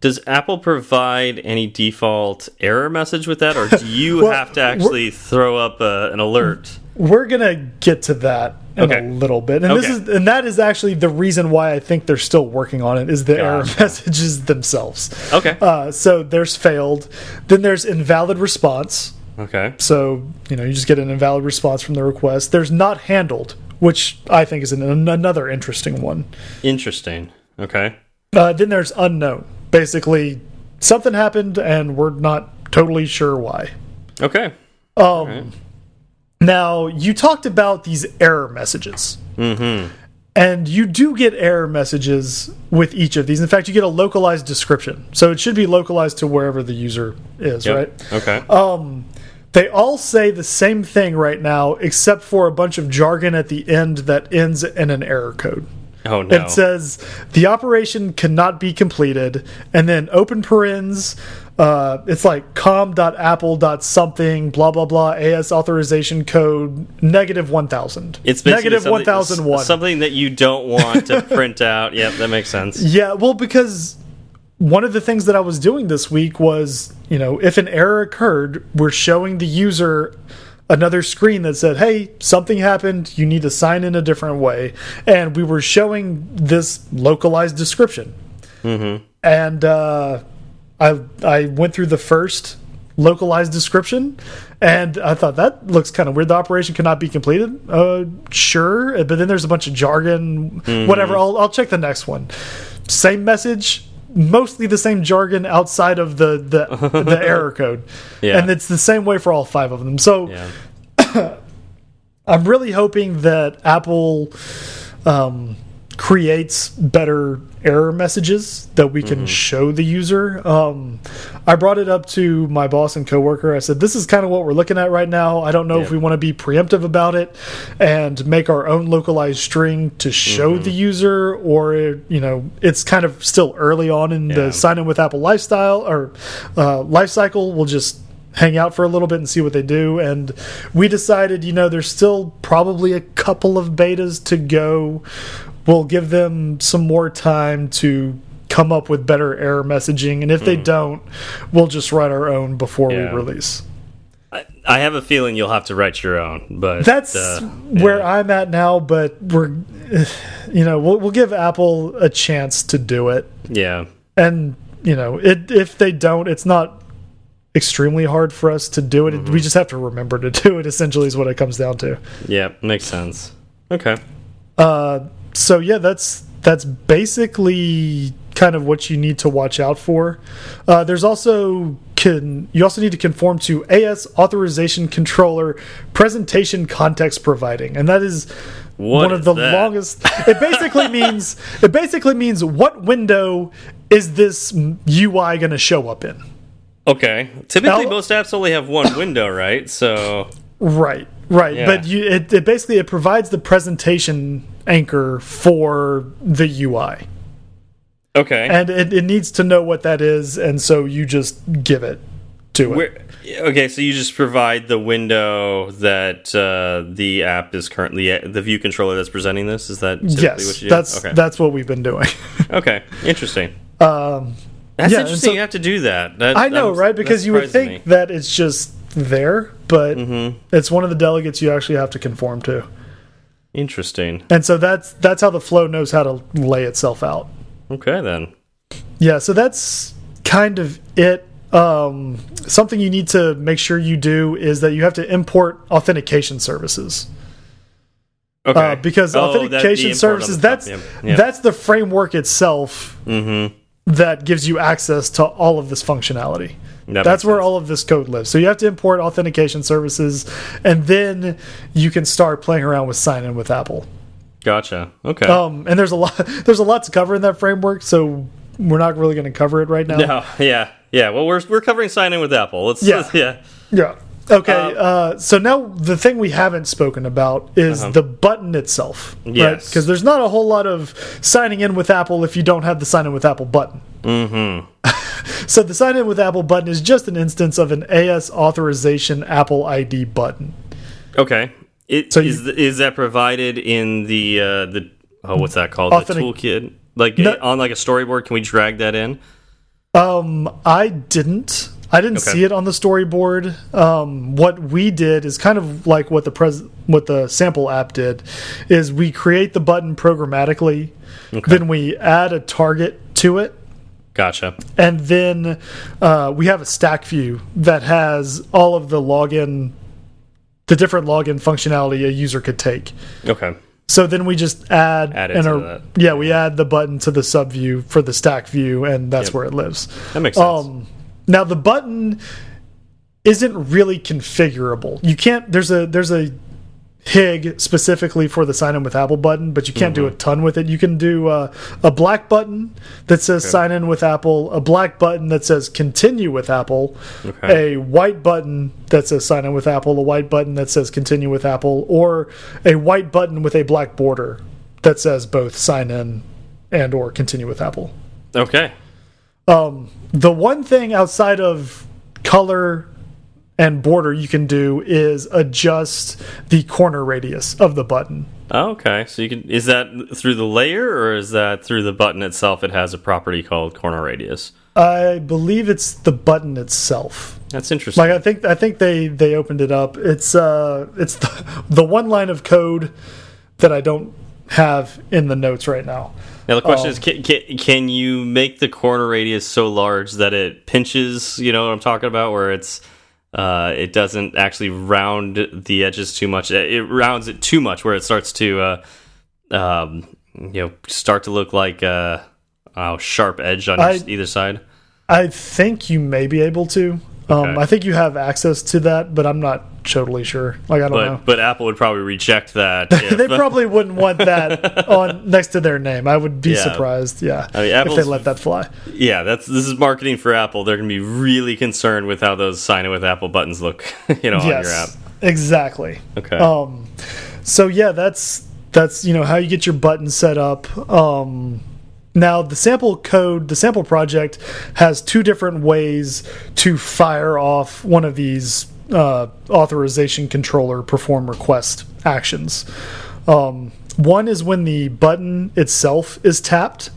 Does Apple provide any default error message with that, or do (laughs) you Well, have to actually throw up a, an alert? We're gonna get to that in Okay. a little bit, and this is and that is actually the reason why I think they're still working on it is the error messages themselves. Okay. Uh, so there's failed, then there's invalid response. Okay. So, you know, you just get an invalid response from the request. There's not handled, which I think is an, another interesting one. Interesting. Okay. Uh, then there's unknown. Basically, something happened and we're not totally sure why. Okay. Um, Now, you talked about these error messages. Mm-hmm. And you do get error messages with each of these. In fact, you get a localized description. So it should be localized to wherever the user is, Yep. right? Okay. Um, they all say the same thing right now, except for a bunch of jargon at the end that ends in an error code. Oh no. It says the operation cannot be completed, and then open parens. Uh, it's like com.apple.something blah blah blah AS authorization code negative one thousand. it's something- one thousand one. Something that you don't want to print (laughs) out. Yep, that makes sense. Yeah, well, because one of the things that I was doing this week was, you know, if an error occurred, we're showing the user another screen that said, "Hey, something happened. You need to sign in a different way," and we were showing this localized description. Mm-hmm. And uh, I I went through the first localized description, and I thought that looks kind of weird. The operation cannot be completed. Uh, sure, but then there's a bunch of jargon. Whatever. I'll I'll check the next one. Same message. Mostly the same jargon outside of the the, the (laughs) error code, Yeah. and it's the same way for all five of them. So Yeah. (coughs) I'm really hoping that Apple um, creates better error messages that we can show the user. Um, I brought it up to my boss and coworker. I said, "This is kind of what we're looking at right now. I don't know if we want to be preemptive about it and make our own localized string to show the user, or you know, it's kind of still early on in Yeah. the sign in with Apple lifestyle or uh, life cycle. We'll just." hang out for a little bit and see what they do. And we decided, you know, there's still probably a couple of betas to go. We'll give them some more time to come up with better error messaging. And if they don't, we'll just write our own before Yeah. we release. I, I have a feeling you'll have to write your own, but That's uh, where yeah. I'm at now, but we're, (sighs) you know, we'll, we'll give Apple a chance to do it. yeah. and you know it if they don't it's not extremely hard for us to do it Mm-hmm. we just have to remember to do it essentially is what it comes down to Yeah, makes sense. Okay. uh so yeah that's that's basically kind of what you need to watch out for uh there's also can you also need to conform to AS authorization controller presentation context providing and that is What one is of the that? longest it basically (laughs) means it basically means what window is this UI going to show up in Okay. Typically, Now- most apps only have one window, right? So Right, right. Yeah. But you, it, it basically it provides the presentation anchor for the UI, okay. and it, it needs to know what that is, and so you just give it to it. Where, okay, so you just provide the window that uh, the app is currently the view controller that's presenting this. Is that yes, what you do? that's okay. that's what we've been doing. (laughs) okay. Interesting. um, That's Yeah, interesting. so- you have to do that. That- I know, right? Because you would think me. that it's just there, but Mm-hmm. it's one of the delegates you actually have to conform to, Interesting. and so that's that's how the flow knows how to lay itself out. Okay then. Yeah, so that's kind of it. Um, something you need to make sure you do is that you have to import authentication services. Okay. Uh, because Oh, authentication on services that's yeah. Yeah. that's the framework itself mm-hmm. That gives you access to all of this functionality. That that's where sense. all of this code lives. So you have to import authentication services, and then you can start playing around with sign in with Apple. Gotcha. Okay. Um, and there's a lot (laughs) there's a lot to cover in that framework, so we're not really going to cover it right now. no. (laughs) Yeah. Yeah. Well, we're we're covering sign in with Apple. Let's. Yeah. let's- (laughs) yeah. Yeah. Okay. Um, uh, so now the thing we haven't spoken about is the button itself, right? Yes. Because there's not a whole lot of signing in with Apple if you don't have the sign in with Apple button. Mm-hmm. (laughs) So the sign in with Apple button is just an instance of an AS authorization Apple ID button. Okay. It, So is you- is that provided in the uh, the oh what's that called the toolkit like No- on like a storyboard? Can we drag that in? Um, I didn't. I didn't Okay. see it on the storyboard. Um, what we did is kind of like what the pres what the sample app did, is we create the button programmatically, then we add a target to it, Gotcha. and then uh, we have a stack view that has all of the login, the different login functionality a user could take. Okay. So then we just add, Add it and that. yeah, we add the button to the sub view for the stack view, and that's Yep. where it lives. That makes sense. Um, now the button isn't really configurable. You can't. There's a there's a HIG specifically for the sign in with Apple button, but you can't Mm-hmm. do a ton with it. You can do uh, a black button that says sign in with Apple, a black button that says continue with Apple, Okay. a white button that says sign in with Apple, a white button that says continue with Apple, or a white button with a black border that says both sign in and or continue with Apple. okay. Um, the one thing outside of color and border you can do is adjust the corner radius of the button. Okay. So you can is that through the layer or is that through the button itself? It has a property called corner radius. I believe it's the button itself. That's interesting. Like I think I think they they opened it up. It's uh it's (laughs) the, the one line of code that I don't have in the notes right now. Now the question Oh. is, can, can can you make the corner radius so large that it pinches? You know what I'm talking about, where it's uh, it doesn't actually round the edges too much. It, it rounds it too much, where it starts to uh, um, you know start to look like uh, oh, sharp edge on I- either side. I think you may be able to. Um, I think you have access to that, but I'm not totally sure. Like I don't But know. but Apple would probably reject that. (laughs) if- they probably wouldn't want that (laughs) on next to their name. I would be Yeah. surprised, yeah, I mean, if they let that fly. yeah, that's this is marketing for Apple. They're going to be really concerned with how those sign in with Apple buttons look, (laughs) you know, on your app. Yes, exactly. Okay. Um, so yeah, that's that's you know how you get your button set up. Um, now the sample code, the sample project has two different ways to fire off one of these uh, authorization controller perform request actions. Um, one is when the button itself is tapped,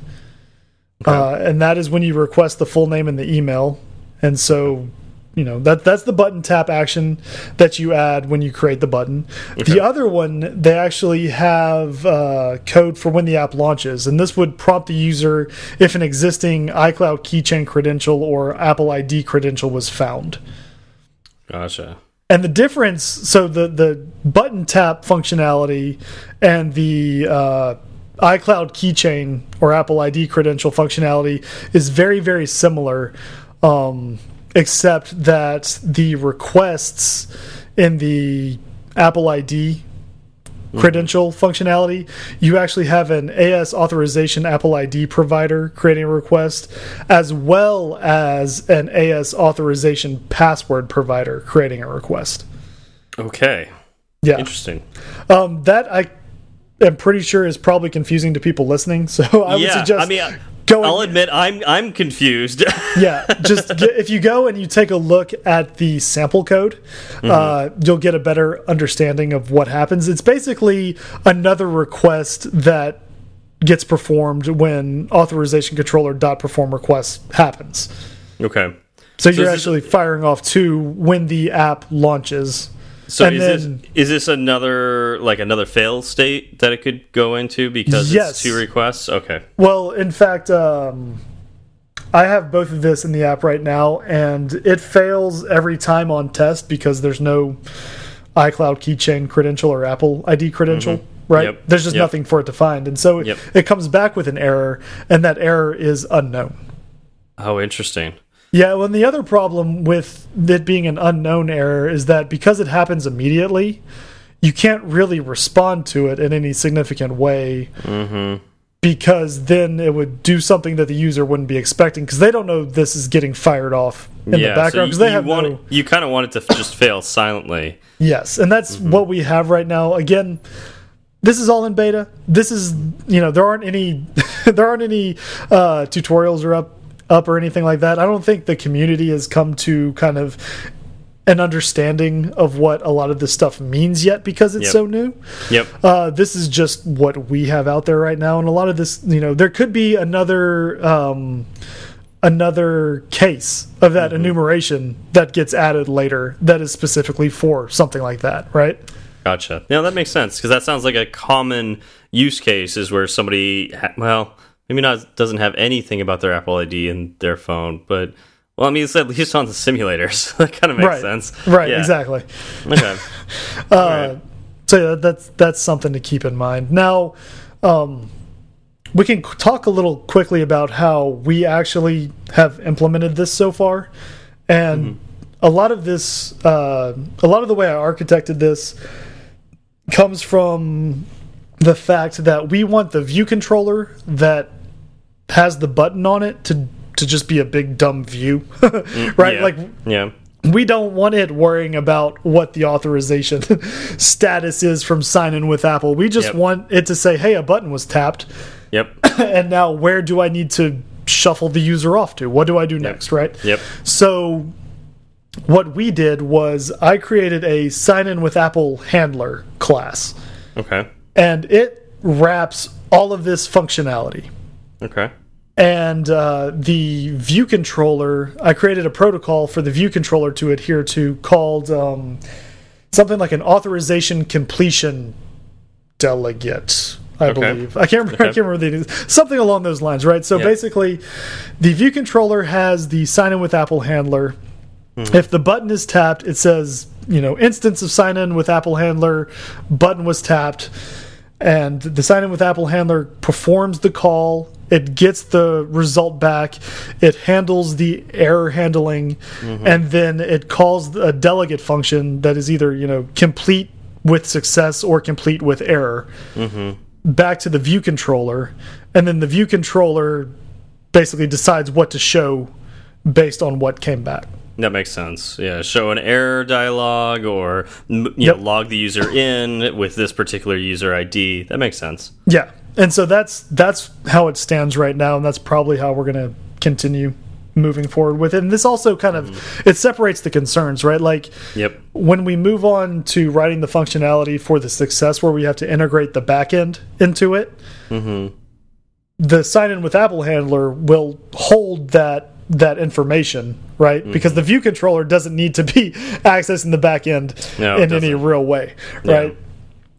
uh, and that is when you request the full name and the email. And so, you know that that's the button tap action that you add when you create the button. The other one, they actually have uh, code for when the app launches, and this would prompt the user if an existing iCloud keychain credential or Apple ID credential was found. Gotcha. And the difference, so the the button tap functionality and the uh, iCloud keychain or Apple ID credential functionality is very very similar, um, except that the requests in the Apple ID credential functionality, you actually have an AS authorization Apple ID provider creating a request, as well as an AS authorization password provider creating a request. Okay. Yeah, Interesting. um, that I am pretty sure is probably confusing to people listening. (laughs) So I would yeah. suggest I mean, I- going. I'll admit I'm I'm confused. (laughs) yeah, just get, if you go and you take a look at the sample code, uh, you'll get a better understanding of what happens. It's basically another request that gets performed when authorization controller dot perform request happens. okay. So, you're actually firing off two when the app launches. So And is then- this is this another like another fail state that it could go into because Yes. it's two requests? Okay. Well, in fact, um, I have both of this in the app right now, and it fails every time on test because there's no iCloud keychain credential or Apple ID credential. Right? Yep. There's just Yep. nothing for it to find, and so Yep. it comes back with an error, and that error is unknown. Oh, interesting. Yeah, well, and the other problem with it being an unknown error is that because it happens immediately, you can't really respond to it in any significant way. Because then it would do something that the user wouldn't be expecting because they don't know this is getting fired off in yeah. the background because you, they have want no. it, you kind of want it to just fail silently. Yes, and that's what we have right now. Again, this is all in beta. This is you know there aren't any (laughs) there aren't any uh, tutorials or up up or anything like that. I don't think the community has come to kind of an understanding of what a lot of this stuff means yet because it's Yep. so new. Yep. Uh, this is just what we have out there right now, and a lot of this, you know, there could be another um, another case of that enumeration that gets added later that is specifically for something like that, right? Gotcha. Yeah, that makes sense because that sounds like a common use case is where somebody, well, maybe not doesn't have anything about their Apple ID in their phone, but well, I mean, it's at least on the simulators. (laughs) that kind of makes right. sense. Right. Yeah. Exactly. Okay. (laughs) Uh, so yeah, that's that's something to keep in mind. Now, um, we can talk a little quickly about how we actually have implemented this so far, and a lot of this, uh, a lot of the way I architected this comes from the fact that we want the view controller that has the button on it to to just be a big dumb view, (laughs) right? Yeah. Like yeah. we don't want it worrying about what the authorization (laughs) status is from sign in with Apple. We just Yep. want it to say, hey, a button was tapped, Yep. (coughs) and now where do I need to shuffle the user off to? What do I do next, right? Yep. So, what we did was I created a sign in with Apple handler class, Okay. and it wraps all of this functionality Okay. and uh, the view controller i created a protocol for the view controller to adhere to called um, something like an authorization completion delegate i Okay. believe i can't remember, I Okay. can't remember the something along those lines right so basically the view controller has the sign in with apple handler Mm-hmm. if the button is tapped it says you know instance of sign in with apple handler button was tapped and the sign in with Apple handler performs the call. It gets the result back, it handles the error handling, mm-hmm. and then it calls a delegate function that is either you know complete with success or complete with error mm-hmm. back to the view controller, and then the view controller basically decides what to show based on what came back. That makes sense. Yeah, show an error dialog or you Yep. know, log the user in with this particular user ID. That makes sense. Yeah, and so that's that's how it stands right now, and that's probably how we're going to continue moving forward with it. And this also kind of mm-hmm. it separates the concerns, right? Like Yep. when we move on to writing the functionality for the success, where we have to integrate the backend into it, mm-hmm. the sign in with Apple handler will hold that that information, right? Mm-hmm. Because the view controller doesn't need to be (laughs) accessing the backend No, in any real way, right?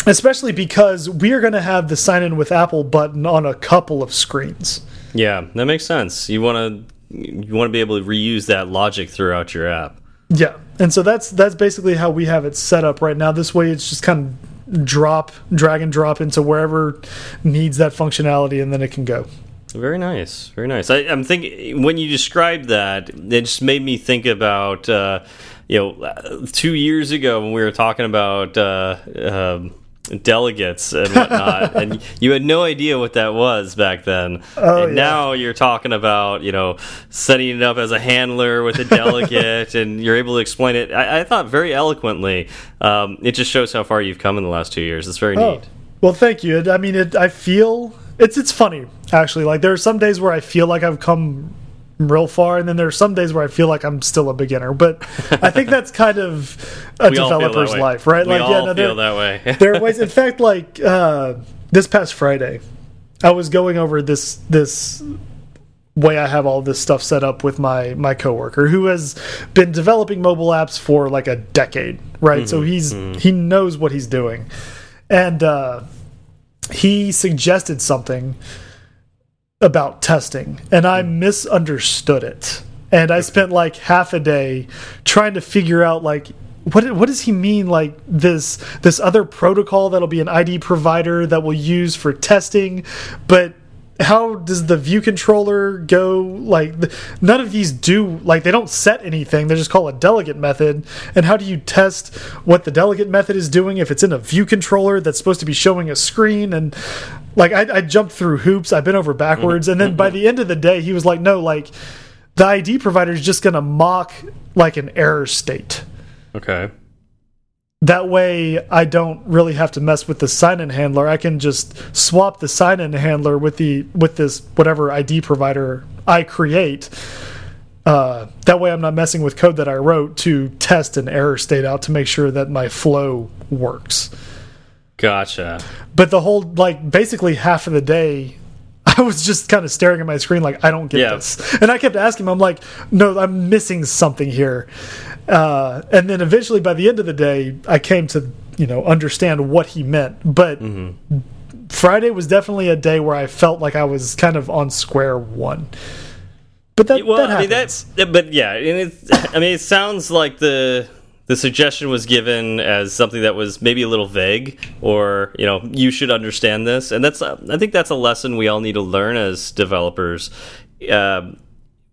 Especially because we are going to have the sign in with Apple button on a couple of screens. Yeah, that makes sense. You want to you want to be able to reuse that logic throughout your app. Yeah, and so that's that's basically how we have it set up right now. This way, it's just kind of drop, drag and drop into wherever needs that functionality, and then it can go. Very nice, very nice. I, I'm thinking when you described that, it just made me think about uh, you know two years ago when we were talking about uh, um, delegates and whatnot, and (laughs) you had no idea what that was back then. Oh, and yeah. now you're talking about you know setting it up as a handler with a delegate, (laughs) and you're able to explain it. I, I thought very eloquently. Um, it just shows how far you've come in the last two years. It's very Oh, neat. well, thank you. I mean, it, I feel it's it's funny actually. Like there are some days where I feel like I've come real far, and then there are some days where I feel like I'm still a beginner. But I think that's (laughs) kind of a We all feel that developer's life, right? We like, all yeah, no, feel there, that way. (laughs) there are ways. In fact, like uh, this past Friday, I was going over this this way I have all this stuff set up with my my coworker who has been developing mobile apps for like a decade, right? So he's he knows what he's doing, and uh, he suggested something about testing, and I hmm. misunderstood it, and I spent like half a day trying to figure out like. What, what does he mean like this this other protocol that'll be an ID provider that we'll use for testing? But how does the view controller go? Like none of these do like they don't set anything. They just call a delegate method. And how do you test what the delegate method is doing if it's in a view controller that's supposed to be showing a screen? And like i, I jumped through hoops. I've been over backwards. And then by the end of the day he was like no like the id provider is just going to mock like an error state. Okay. That way I don't really have to mess with the sign-in handler. I can just swap the sign-in handler with the with this whatever ID provider I create. Uh, that way I'm not messing with code that I wrote to test an error state out to make sure that my flow works. Gotcha. But the whole like basically half of the day (laughs) I was just kind of staring at my screen like I don't get Yeah. this. And I kept asking him, I'm like, no, I'm missing something here. Uh, and then eventually by the end of the day, I came to, you know, understand what he meant. But Friday was definitely a day where I felt like I was kind of on square one. But that, well, that I mean that's but yeah, and it's, I mean it sounds like the the suggestion was given as something that was maybe a little vague, or you know, you should understand this, and that's uh, I think that's a lesson we all need to learn as developers.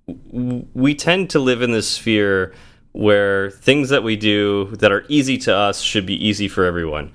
W- we tend to live in this sphere where things that we do that are easy to us should be easy for everyone.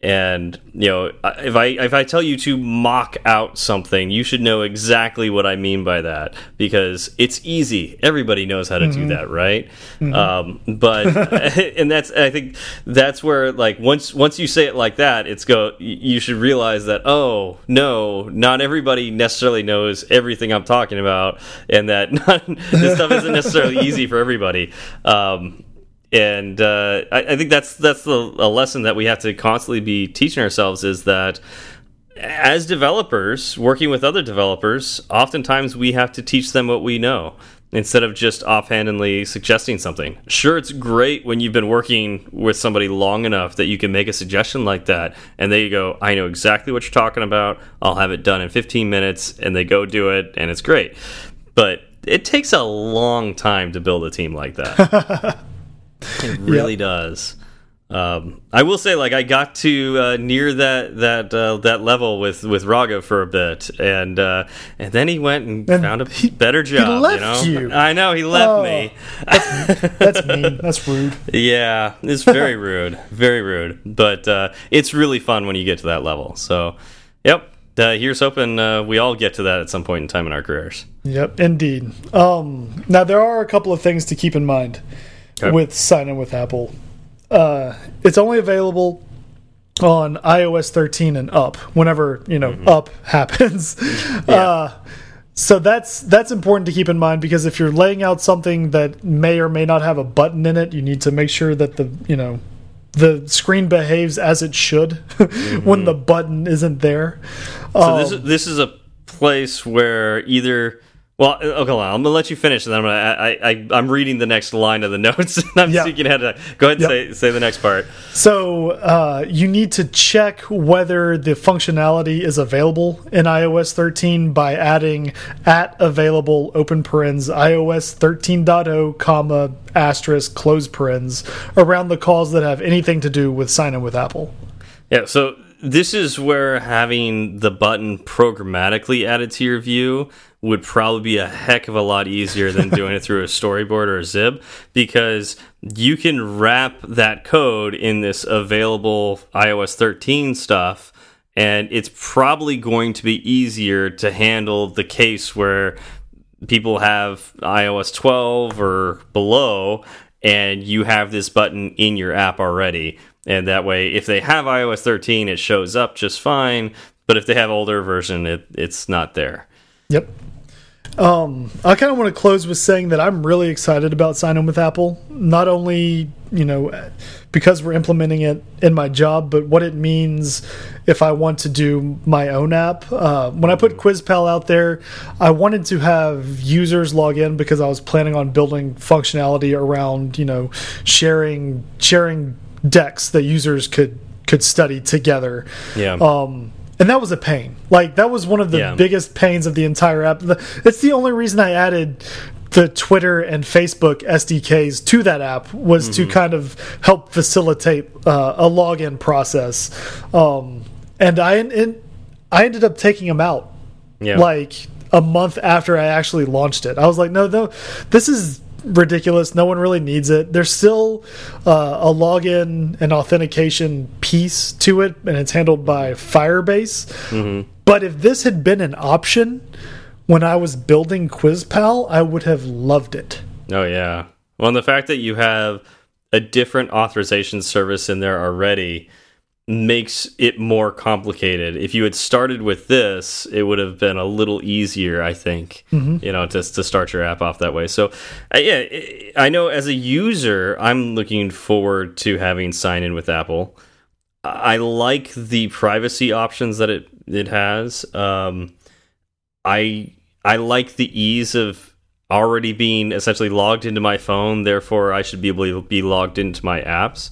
And you know, if I if I tell you to mock out something, you should know exactly what I mean by that because it's easy. Everybody knows how to do that, right? Um, but (laughs) (laughs) and that's I think that's where like once once you say it like that, it's go. You should realize that oh no, not everybody necessarily knows everything I'm talking about, and that (laughs) not, this stuff isn't necessarily easy for everybody. Um, and uh, I, I think that's that's the a lesson that we have to constantly be teaching ourselves is that as developers working with other developers oftentimes we have to teach them what we know instead of just offhandedly suggesting something. Sure it's great when you've been working with somebody long enough that you can make a suggestion like that and they go i know exactly what you're talking about. I'll have it done in 15 minutes and they go do it and it's great. But it takes a long time to build a team like that (laughs) It (laughs) really does. Um, I will say, like, I got to uh, near that that uh, that level with with Raga for a bit, and uh, and then he went and, And found a he- better job. left you, know? you. (laughs) I know he left Oh. me. That's mean. That's rude. (laughs) Yeah, it's very rude, very rude. But uh, it's really fun when you get to that level. So, yep. Uh, here's hoping uh, we all get to that at some point in time in our careers. Yep, indeed. Um, now there are a couple of things to keep in mind Okay. with sign in with Apple. Uh, it's only available on iOS 13 and up. Whenever you know up (laughs) happens. Uh, so that's that's important to keep in mind because if you're laying out something that may or may not have a button in it, you need to make sure that the you know the screen behaves as it should (laughs) when the button isn't there. So this is this is a place where either well, uh, okay, on, I'm gonna let you finish, and then I'm gonna I, I I'm reading the next line of the (laughs) notes, and I'm Yeah. ahead. Go ahead, and Yep. say say the next part. So uh, you need to check whether the functionality is available in iOS 13 by adding at available open parens iOS 13.0 comma asterisk close parens around the calls that have anything to do with sign in with Apple. Yeah, so this is where having the button programmatically added to your view would probably be a heck of a lot easier than doing it through a storyboard or a XIB because you can wrap that code in this available iOS 13 stuff and it's probably going to be easier to handle the case where people have iOS 12 or below and you have this button in your app already. And that way if they have iOS 13 it shows up just fine but if they have older version it it's not there Yep. Um, I kind of want to close with saying that I'm really excited about sign in with Apple. Not only, you know, because we're implementing it in my job, but what it means if I want to do my own app. Uh, when I put QuizPal out there, I wanted to have users log in because I was planning on building functionality around, you know, sharing sharing decks that users could could study together. yeah Um, and that was a pain. Like that was one of the Yeah. biggest pains of the entire app. It's the only reason I added the Twitter and Facebook SDKs to that app was to kind of help facilitate uh, a login process. Um, and I and I ended up taking them out yeah like a month after I actually launched it. I was like, no, no, this is ridiculous. No one really needs it. There's still uh, a login and authentication piece to it, and it's handled by Firebase. But if this had been an option when I was building QuizPal, I would have loved it. oh yeah well and the fact that you have a different authorization service in there already makes it more complicated. If you had started with this, it would have been a little easier, I think, you know, to to start your app off that way. So, uh, yeah, I I know as a user, I'm looking forward to having sign in with Apple. I like the privacy options that it it has. Um, I I like the ease of already being essentially logged into my phone. Therefore, I should be able to be logged into my apps.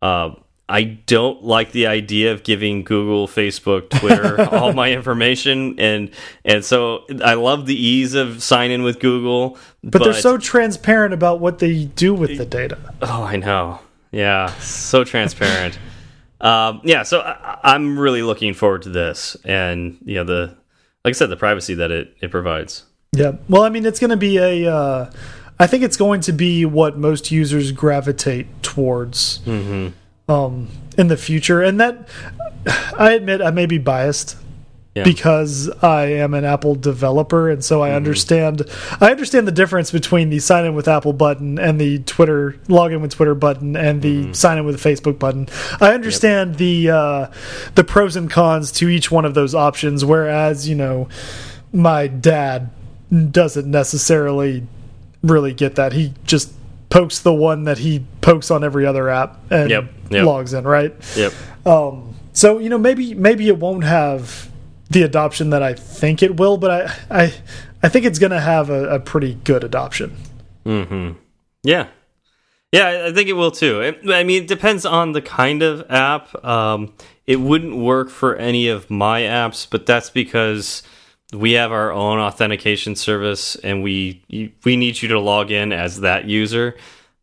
Uh, I don't like the idea of giving Google, Facebook, Twitter (laughs) all my information, and and so I love the ease of sign in with Google. But, they're so transparent about what they do with the data. Oh, I know. Yeah, so transparent. (laughs) um, yeah, so I, I'm really looking forward to this, and you know the, like I said, the privacy that it it provides. Yeah. Well, I mean, it's going to be a. Uh, I think it's going to be what most users gravitate towards um, in the future, and that I admit I may be biased Yeah. because I am an Apple developer, and so I understand. I understand the difference between the sign in with Apple button and the Twitter login with Twitter button and the sign in with Facebook button. I understand the uh, the pros and cons to each one of those options. Whereas you know, my dad doesn't necessarily really get that. He just pokes the one that he pokes on every other app and Yep, yep. logs in, right? Yep. Um, so you know, maybe maybe it won't have the adoption that I think it will, but I I I think it's going to have a, a pretty good adoption. Hmm. Yeah. Yeah, I- I think it will too. It, I mean, it depends on the kind of app. Um, it wouldn't work for any of my apps, but that's because we have our own authentication service, and we we need you to log in as that user.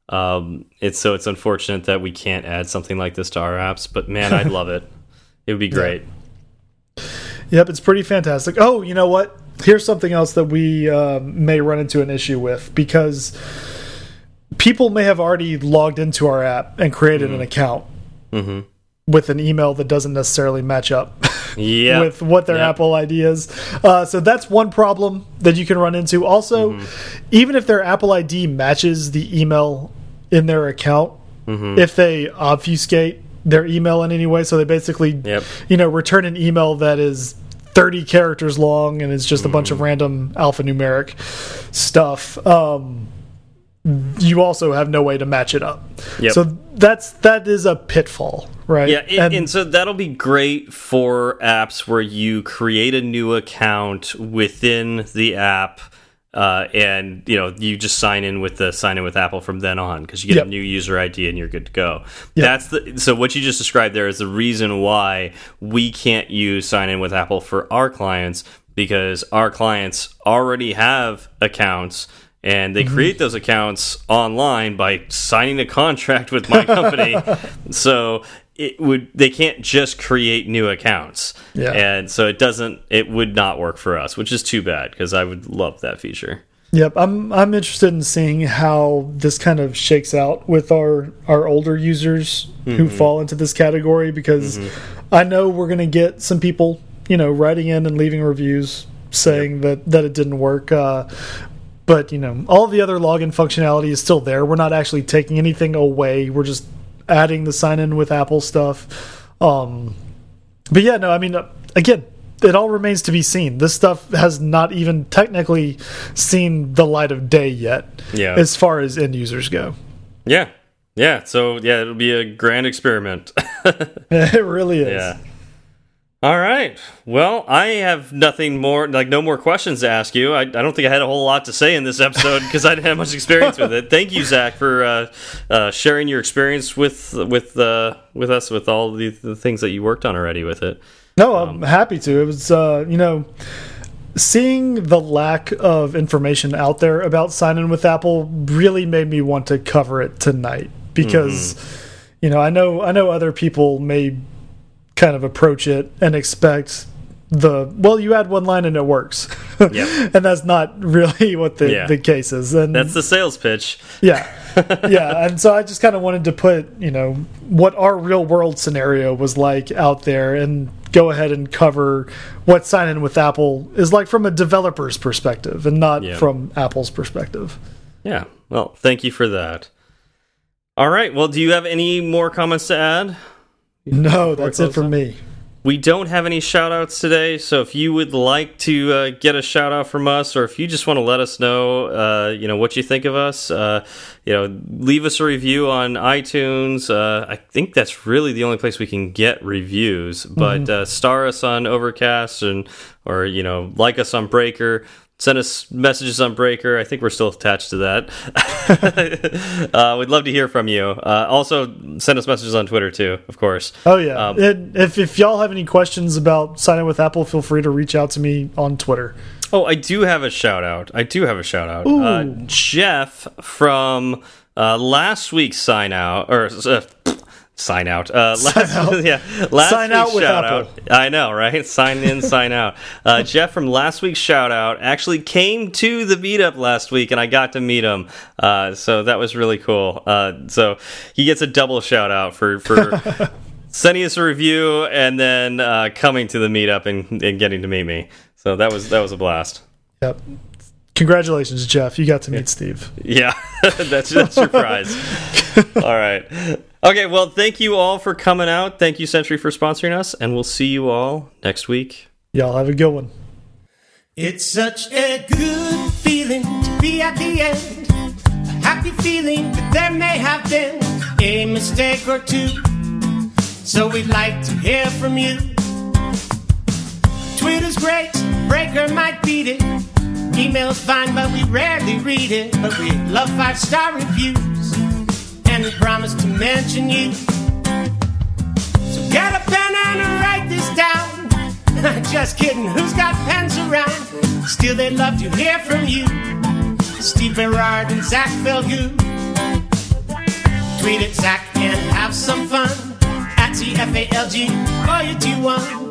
Um, it's so it's unfortunate that we can't add something like this to our apps, but man, I'd love it. (laughs) It would be great. Yep, it's pretty fantastic. Oh, you know what? Here's something else that we uh, may run into an issue with because people may have already logged into our app and created mm -hmm. an mm-hmm. account mm -hmm. with an email that doesn't necessarily match up (laughs) yep. with what their yep. Apple ID is. Uh, so that's one problem that you can run into. Also, mm -hmm. even if their Apple ID matches the email in their account, mm-hmm. if they obfuscate their email in any way, so they basically, yep. you know, return an email that is 30 characters long and it's just a bunch of mm. random alphanumeric stuff. Um, you also have no way to match it up. Yep. So that's that is a pitfall, right? Yeah, and, and, so that'll be great for apps where you create a new account within the app. Uh, and you know you just sign in with the sign in with Apple from then on because you get yep. a new user ID and you're good to go. Yep. That's the so what you just described there is the reason why we can't use sign in with Apple for our clients because our clients already have accounts and they mm -hmm. create those accounts online by signing a contract with my company. (laughs) so it would they can't just create new accounts. Yeah. And so it doesn't it would not work for us, which is too bad because I would love that feature. Yep, I'm I'm interested in seeing how this kind of shakes out with our our older users mm -hmm. who mm-hmm. fall into this category because mm -hmm. I know we're going to get some people, you know, writing in and leaving reviews saying yep. that that it didn't work. Uh, but you know, all the other login functionality is still there. We're not actually taking anything away. We're just adding the sign in with Apple stuff. Um, but yeah, no, I mean, uh, again, it all remains to be seen. This stuff has not even technically seen the light of day yet. Yeah. As far as end users go. Yeah. Yeah. So yeah, it'll be a grand experiment. (laughs) (laughs) it really is. Yeah. All right. Well, I have nothing more, like no more questions to ask you. I, I don't think I had a whole lot to say in this episode because I didn't have much experience with it. Thank you, Zach, for uh, uh, sharing your experience with with uh, with us with all the, the, things that you worked on already with it. No, I'm um, happy to. It was, uh, you know, seeing the lack of information out there about sign in with Apple really made me want to cover it tonight because. Mm -hmm. You know, I know I know other people may kind of approach it and expect the well you add one line and it works. (laughs) Yep. and that's not really (laughs) what the, yeah. the case is. And that's the sales pitch. Yeah. (laughs) Yeah. And so i just kind of wanted to put you know what our real world scenario was like out there and go ahead and cover what sign in with apple is like from a developer's perspective and not yeah. from apple's perspective. Yeah. Well thank you for that. All right. Well do you have any more comments to add no, that's it for me. We don't have any shout outs today, so if you would like to uh, get a shout out from us, or if you just want to let us know, uh, you know, what you think of us, uh, you know, leave us a review on iTunes. Uh, I think that's really the only place we can get reviews, but mm -hmm. star us on Overcast and, or, you know, like us on Breaker send us messages on Breaker. I think we're still attached to that. (laughs) uh, we'd love to hear from you. Uh, also, send us messages on Twitter too, of course. Oh yeah. Um, if if y'all have any questions about sign in with Apple, feel free to reach out to me on Twitter. Oh, I do have a shout out. I do have a shout out. Uh, Jeff from uh, last week's sign out or uh, sign out. Uh, last, sign out. (laughs) yeah, last sign out with shout Apple. out. I know, right? Sign in, sign out. (laughs) Uh, Jeff from last week's shout out actually came to the meetup last week, and I got to meet him. Uh, so that was really cool. Uh, so he gets a double shout out for for. (laughs) sending us a review and then uh, coming to the meetup and, and getting to meet me. So that was that was a blast. Yep. Congratulations, Jeff. You got to meet Steve. Yeah, (laughs) that's that's your prize. (laughs) all right. Okay, well, thank you all for coming out. Thank you, Sentry, for sponsoring us, and we'll see you all next week. Y'all have a good one. It's such a good feeling to be at the end. A happy feeling that there may have been a mistake or two. So we'd like to hear from you. Twitter's great, Breaker might beat it. Email's fine, but we rarely read it. But we love five star reviews and we promise to mention you. So get a pen and write this down. (laughs) Just kidding, who's got pens around? Still, they'd love to hear from you. Steve Berard and Zach Falgout. Tweet at Zach and have some fun. At TFALG, or you T1.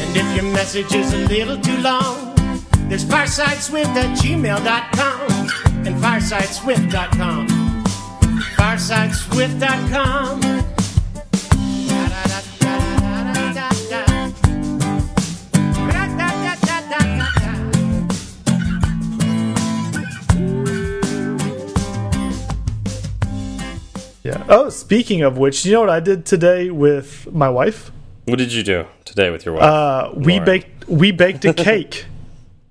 And if your message is a little too long, there's firesideswift at gmail.com and firesideswift.com. Firesideswift.com. Yeah. Oh, speaking of which, you know what I did today with my wife? What did you do today with your wife? Uh, we Lauren? baked we baked a (laughs) cake.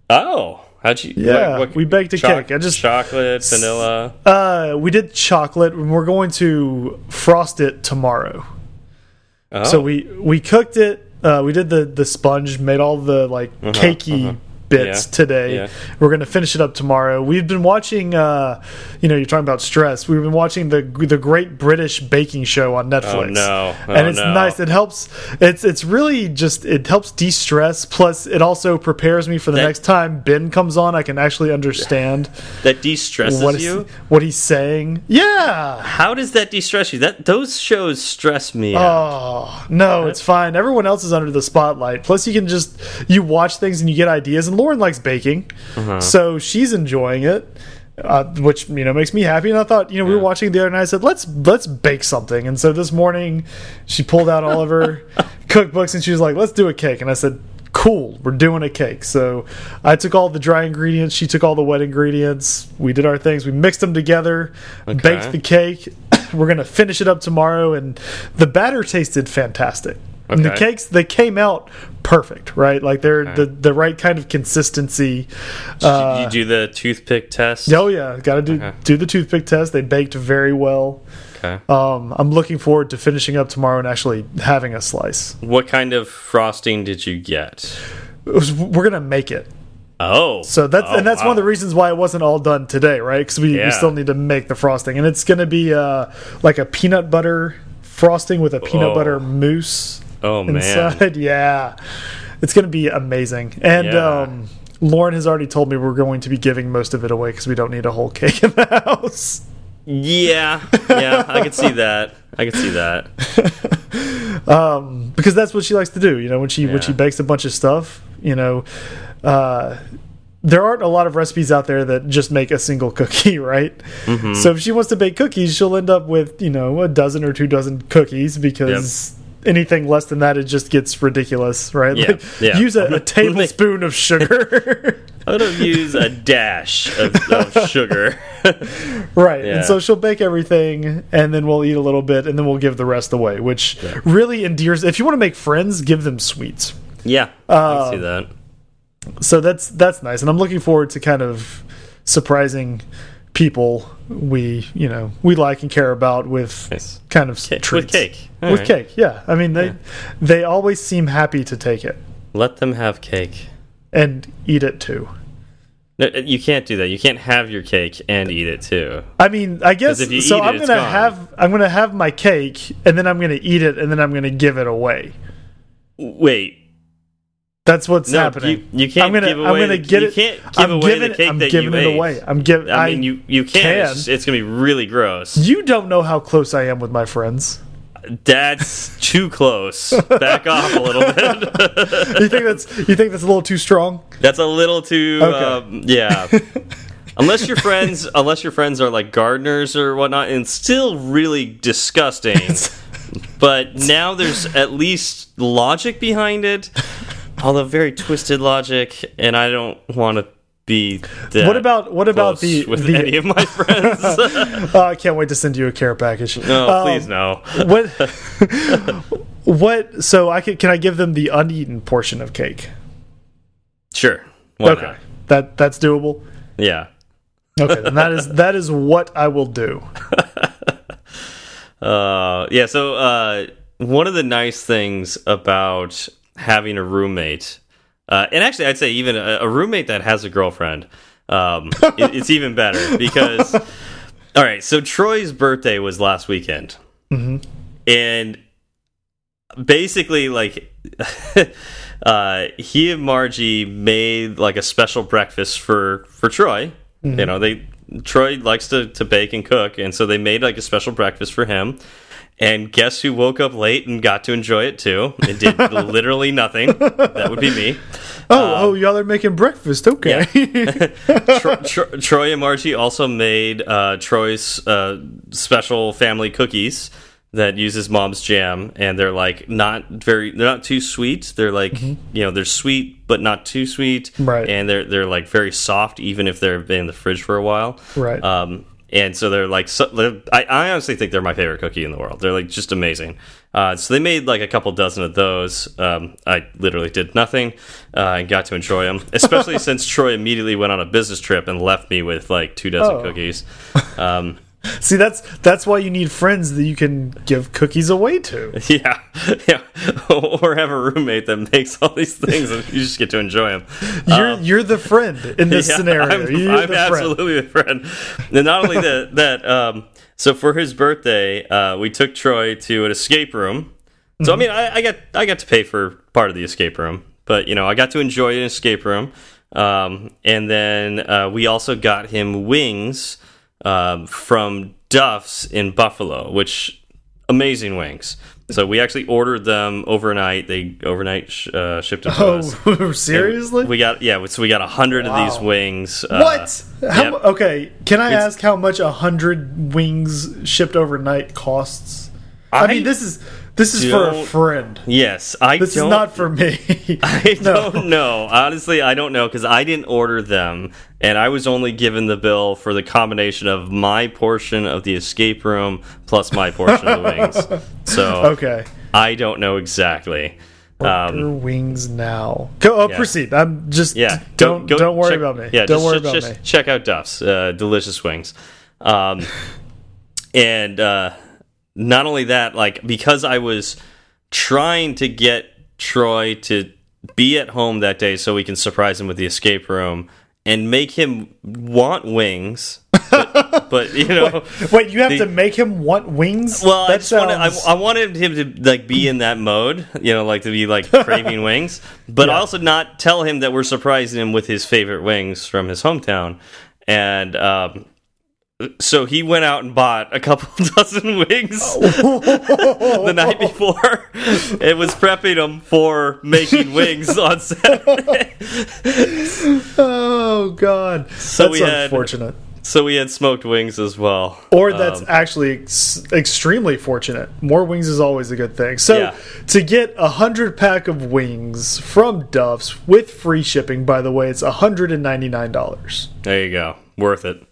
oh, how'd you? Yeah, we baked a cake. I just- chocolate, vanilla. uh, we did chocolate, and we're going to frost it tomorrow. Oh. So we we cooked it. Uh, we did the the sponge, made all the like cakey bits Yeah, today. yeah. We're gonna finish it up tomorrow. We've been watching. Uh, you know, you're talking about stress. We've been watching the the Great British Baking Show on Netflix. Oh, no. Oh, and it's no. nice. It helps. It's it's really just it helps de stress. Plus, it also prepares me for the That- next time Ben comes on. I can actually understand (laughs) that de-stresses what is- you. what he's saying. Yeah. How does that de-stress you? That those shows stress me. out. Oh no, it's fine. Everyone else is under the spotlight. Plus, you can just you watch things and you get ideas. And Lauren likes baking, Uh-huh. so she's enjoying it, uh, which you know makes me happy. And I thought, you know, we were watching the other night. I said, let's let's bake something. And so this morning, she pulled out all of her (laughs) cookbooks and she was like, let's do a cake. And I said. Cool, we're doing a cake. So I took all the dry ingredients, she took all the wet ingredients. We did our things, we mixed them together, baked the cake. (coughs) We're gonna finish it up tomorrow, and the batter tasted fantastic. And the cakes they came out perfect, right? Like they're the the right kind of consistency. Uh, you do the toothpick test. oh yeah, got to do Okay. do the toothpick test. They baked very well. Okay. Um, I'm looking forward to finishing up tomorrow and actually having a slice. What kind of frosting did you get? Was- we're gonna make it. Oh, So that's Oh, and that's one of the reasons why it wasn't all done today, right? Because we, we still need to make the frosting, and it's gonna be uh, like a peanut butter frosting with a peanut Oh. butter mousse Oh man, inside. (laughs) Yeah, it's gonna be amazing. And Yeah. um, Lauren has already told me we're going to be giving most of it away because we don't need a whole cake in the (laughs) house. yeah, yeah. I could see that. I could see that. (laughs) um, because that's what she likes to do. You know, when she when she bakes a bunch of stuff, you know, uh, there aren't a lot of recipes out there that just make a single cookie, right? Mm-hmm. So if she wants to bake cookies, she'll end up with you know a dozen or two dozen cookies because. Anything less than that, it just gets ridiculous, right? Yeah, Like, yeah. Use a, a tablespoon of sugar, (laughs) I'm gonna use a dash of, of (laughs) sugar. right? Yeah. And so she'll bake everything, and then we'll eat a little bit, and then we'll give the rest away, which really endears. If you want to make friends, give them sweets. yeah, I Uh, can see that. so that's that's nice and i'm looking forward to kind of surprising people we you know we like and care about with kind of Ca- with treats. cake. with Alright. cake yeah i mean they they always seem happy to take it Let them have cake. and eat it too No, uh, you can't do that. You can't have your cake and eat it too. i mean i guess if you so i'm it's gonna have i'm gonna have my cake and then i'm gonna eat it and then i'm gonna give it away Wait, that's what's no, happening you, you can't i'm gonna give away. i'm gonna the, get you it can't give I'm away giving, the cake i'm that giving you it ate. away i'm giving I mean, you you can. can. It's, it's gonna be really gross. you don't know how close i am with my friends That's (laughs) too close. Back off a little bit. (laughs) you think that's you think that's a little too strong That's a little too. Okay. Um, yeah. (laughs) unless your friends, unless your friends are like gardeners or whatnot, and still really disgusting. but now there's at least logic behind it, although very twisted logic, and I don't want to be. What about- what about the- with the- any of my friends? Oh, (laughs) I can't wait to send you a care package. no, Um, please no. What? (laughs) what? So I can can I give them the uneaten portion of cake? Sure. Why okay, not? that that's doable. Yeah. Okay, then that is that is what I will do. (laughs) Uh, Yeah, so uh, one of the nice things about having a roommate, uh, and actually, I'd say even a, a roommate that has a girlfriend, um, (laughs) it, it's even better because. (laughs) All right, so Troy's birthday was last weekend, and basically, like, (laughs) uh, he and Margie made like a special breakfast for for Troy. You know, they Troy likes to to bake and cook, and so they made like a special breakfast for him. And guess who woke up late and got to enjoy it too? It did (laughs) literally nothing. That would be me. Oh, oh, y'all are making breakfast. Okay. (laughs) Tro Tro Troy and Margie also made uh, Troy's uh, special family cookies that uses mom's jam, and they're like not very, they're not too sweet. They're like you know they're sweet but not too sweet, Right. And they're they're like very soft even if they've been in the fridge for a while, Right. Um, and so they're like, so, they're, I, I honestly think they're my favorite cookie in the world. They're like just amazing. Uh, so they made like a couple dozen of those. Um, I literally did nothing uh, and got to enjoy them, (laughs) especially since Troy immediately went on a business trip and left me with like two dozen Oh. cookies. (laughs) Um, (laughs) See, that's that's why you need friends that you can give cookies away to. (laughs) yeah, yeah, (laughs) or have a roommate that makes all these things and you just get to enjoy them. You're you're the friend in this Yeah, scenario. I'm, you're I'm the friend. absolutely a friend. And not only that, that um, so for his birthday, uh, we took Troy to an escape room. So I mean, I, I got I got to pay for part of the escape room, but you know, I got to enjoy an escape room. Um, and then uh, we also got him wings um, from Duff's in Buffalo, which amazing wings. So we actually ordered them overnight. They overnight sh uh, shipped it to us. (laughs) Oh, seriously? We got yeah, so we got a hundred of these Wow. wings. Uh, what? How, yep. Okay, can I It's- ask how much a hundred wings shipped overnight costs? I, I mean, this is this is for a friend. Yes, I This is not for me. (laughs) I (laughs) No. don't know. Honestly, I don't know because I didn't order them, and I was only given the bill for the combination of my portion of the escape room plus my portion of the wings. (laughs) So Okay. I don't know exactly. Um, wings now. Go. Oh, yeah. proceed. I'm just. yeah, Don't go- go don't worry check- about me. Yeah, don't just, worry just, about just me. check out Duff's uh, delicious wings. Um, and uh, not only that, like because I was trying to get Troy to be at home that day so we can surprise him with the escape room and make him want wings. But, (laughs) but you know, Wait, you have the- to make him want wings? well, I that just wanted, I, I wanted him to like be in that mode, you know, like to be like craving (laughs) wings, but Yeah. also not tell him that we're surprising him with his favorite wings from his hometown. And um, so he went out and bought a couple (laughs) dozen wings (laughs) the night before. It was prepping him for making wings (laughs) on Saturday. Oh God, So that's we had- unfortunate. So we had smoked wings as well. Or that's Um, actually ex extremely fortunate. More wings is always a good thing. So Yeah. to get a hundred pack of wings from Duff's with free shipping, by the way, it's hundred and ninety nine dollars. there you go, worth it.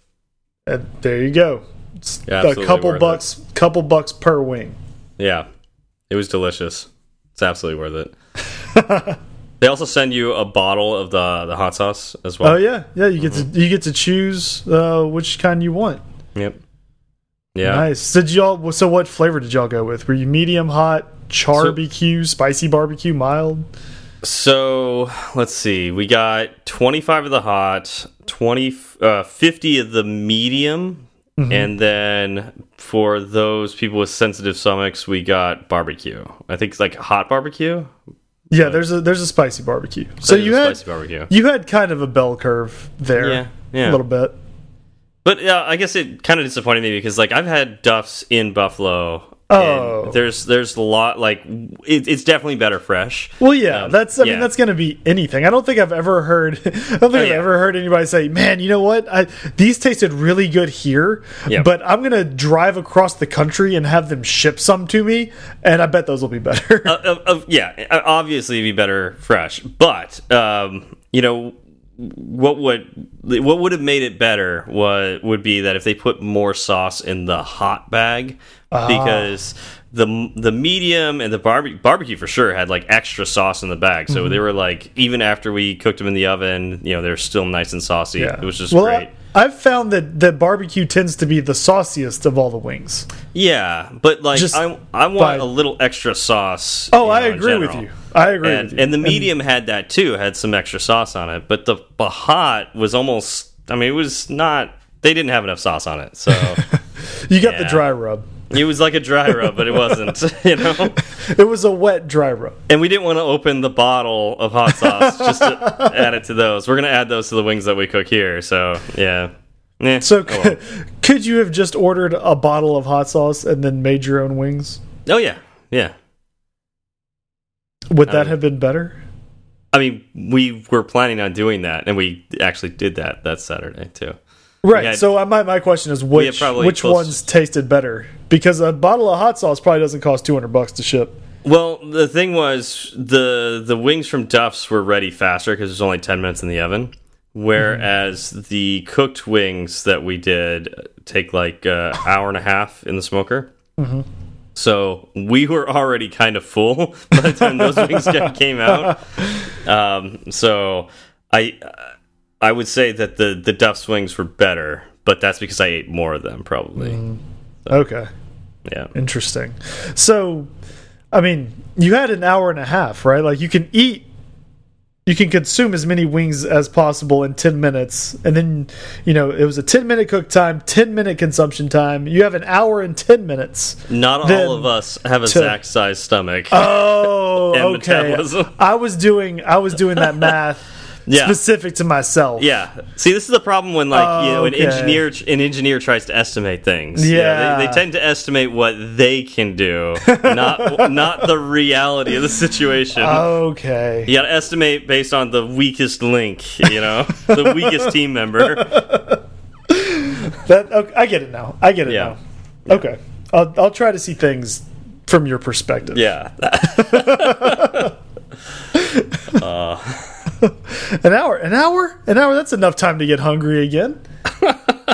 And there you go. Yeah, a couple worth it. bucks, couple bucks per wing. Yeah, it was delicious. It's absolutely worth it. (laughs) they also send you a bottle of the the hot sauce as well. Oh yeah, yeah. You get Mm-hmm. to you get to choose uh, which kind you want. Yep. Yeah. Nice. Did y'all? So what flavor did y'all go with? Were you medium hot, char barbecue, spicy barbecue, mild? So let's see. We got 25 of the hot, 20, uh, 50 of the medium, Mm-hmm. and then for those people with sensitive stomachs, we got barbecue. I think it's like hot barbecue. Yeah, there's a there's a spicy barbecue. So you had spicy barbecue. you had kind of a bell curve there. Yeah, yeah. a little bit. But yeah, I guess it kind of disappointed me because like I've had Duff's in Buffalo. Oh. and there's there's a lot like it, it's definitely better fresh. Well, yeah, Um, that's I mean that's going to be anything. I don't think I've ever heard (laughs) I don't think I've Oh, yeah. ever heard anybody say, "Man, you know what? I, these tasted really good here, Yep. but I'm going to drive across the country and have them ship some to me, and I bet those will be better." uh, of, of, yeah, uh, obviously it'd be better fresh, but um, you know what would what would have made it better was would be that if they put more sauce in the hot bag Uh-huh. because the the medium and the barbecue barbecue for sure had like extra sauce in the bag, so mm-hmm. they were like even after we cooked them in the oven, you know they're still nice and saucy. It was just well, great. I've found that that barbecue tends to be the sauciest of all the wings. Yeah, but like Just I, I want by- a little extra sauce. Oh, you I know, in agree with you. I agree And with you. and the medium had that too, had some extra sauce on it. But the Bahat was almost. I mean, it was not. They didn't have enough sauce on it, so (laughs) you got the dry rub. It was like a dry rub, but it wasn't. (laughs) You know. It was a wet dry rub. And we didn't want to open the bottle of hot sauce just to (laughs) add it to those. We're gonna add those to the wings that we cook here. So yeah. Eh, So oh, well. (laughs) could you have just ordered a bottle of hot sauce and then made your own wings? oh yeah, yeah. Would that Um, have been better? I mean, we were planning on doing that, and we actually did that that Saturday too. Right. had- so uh, my my question is which probably which ones tasted better? Because a bottle of hot sauce probably doesn't cost two hundred bucks to ship. Well, the thing was the the wings from Duff's were ready faster because there's only ten minutes in the oven, whereas the cooked wings that we did take like an hour and a half in the smoker. So we were already kind of full by the time those wings (laughs) came out. Um, so I I would say that the the Duff's wings were better, but that's because I ate more of them probably. Mm. Okay. Yeah. Interesting. So, I mean, you had an hour and a half, right? Like you can eat, you can consume as many wings as possible in 10 minutes. And then, you know, it was a 10 minute cook time, 10 minute consumption time. You have an hour and 10 minutes. Not Then all of us have a Zach sized stomach. Oh, (laughs) okay. metabolism. I was doing, I was doing that (laughs) math Yeah. specific to myself. Yeah. See, this is the problem when like you know an Okay. engineer an engineer tries to estimate things. Know, Yeah. they, they tend to estimate what they can do, (laughs) not not the reality of the situation. Okay. you got to estimate based on the weakest link. You know, (laughs) the weakest team member. That okay, I get it now. I get it Yeah. now. Okay. I'll, I'll try to see things from your perspective. Yeah. (laughs) Uh, (laughs) An hour, an hour, an hour. That's enough time to get hungry again. (laughs)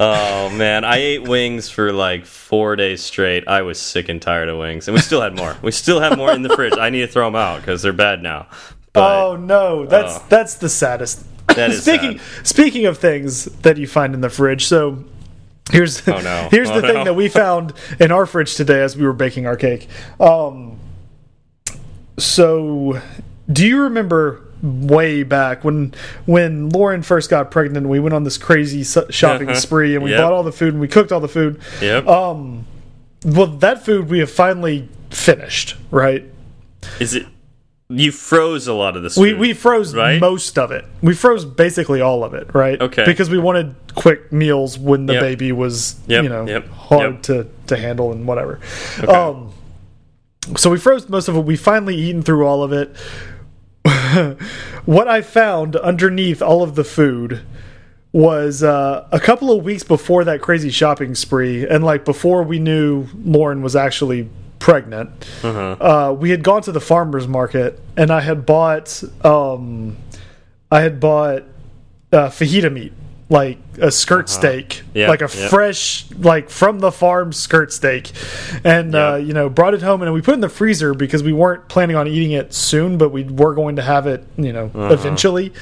Oh man, I ate wings for like four days straight. I was sick and tired of wings, and we still had more. We still have more in the fridge. I need to throw them out because they're bad now. But oh no, that's Oh. that's the saddest. That is (laughs) speaking sad. speaking of things that you find in the fridge. So here's Oh, no. here's Oh, the thing no. that we found in our fridge today as we were baking our cake. Um, so do you remember way back when when Lauren first got pregnant? We went on this crazy shopping Uh-huh. spree and we Yep. bought all the food and we cooked all the food. Yep. Um, well, that food we have finally finished, right? Is it? You froze a lot of this. We food, we froze right? most of it. We froze basically all of it, right? Okay. Because we wanted quick meals when the Yep. baby was, you know, hard to to handle and whatever. Um, so we froze most of it. We finally eaten through all of it. (laughs) what I found underneath all of the food was uh, a couple of weeks before that crazy shopping spree, and like before we knew Lauren was actually pregnant. Uh, we had gone to the farmers market, and I had bought, um, I had bought uh, fajita meat, like a skirt steak, Uh-huh. Yeah, like a yeah. fresh, like from the farm skirt steak, and uh, you know brought it home and we put it in the freezer because we weren't planning on eating it soon, but we were going to have it, you know, Uh-huh. eventually.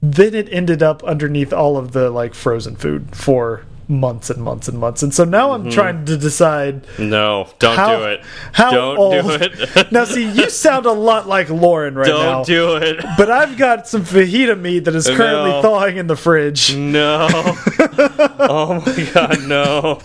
Then it ended up underneath all of the like frozen food for months and months and months, and so now I'm mm-hmm. trying to decide No, don't how do it. how don't old. do it. (laughs) now, see, you sound a lot like Lauren right now. don't now. do it. but I've got some fajita meat that is currently No. thawing in the fridge. No. (laughs) oh my god, no.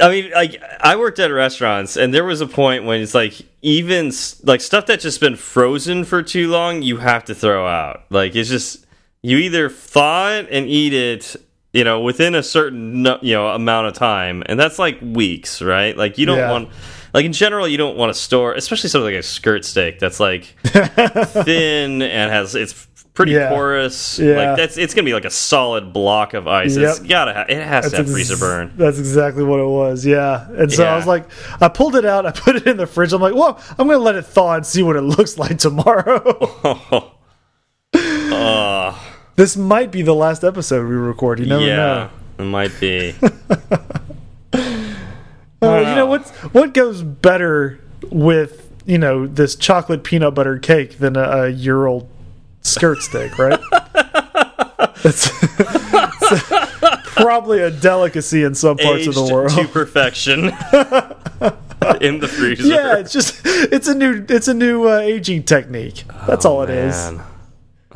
I mean, like I worked at restaurants, and there was a point when it's like even like stuff that's just been frozen for too long, you have to throw out. Like it's just you either thaw it and eat it, you know, within a certain you know amount of time, and that's like weeks, right? Like you don't Yeah. want. Like in general, you don't want to store, especially something like a skirt steak that's like (laughs) thin and has it's pretty Yeah. porous. Yeah. Like that's it's gonna be like a solid block of ice. It's Yep. gotta ha it has to have freezer burn. That's exactly what it was. Yeah. And so I was like, I pulled it out, I (laughs) put it in the fridge. I'm like, well, I'm going to let it thaw and see what it (laughs) looks like tomorrow. This might be the last episode we record. You never yeah, know. it might be. (laughs) Uh, you know what's what goes better with you know this chocolate peanut butter cake than a, a year old skirt steak, right? (laughs) It's, it's probably a delicacy in some parts of the world. to perfection (laughs) in the freezer. yeah, it's just it's a new it's a new uh, aging technique. That's all it is.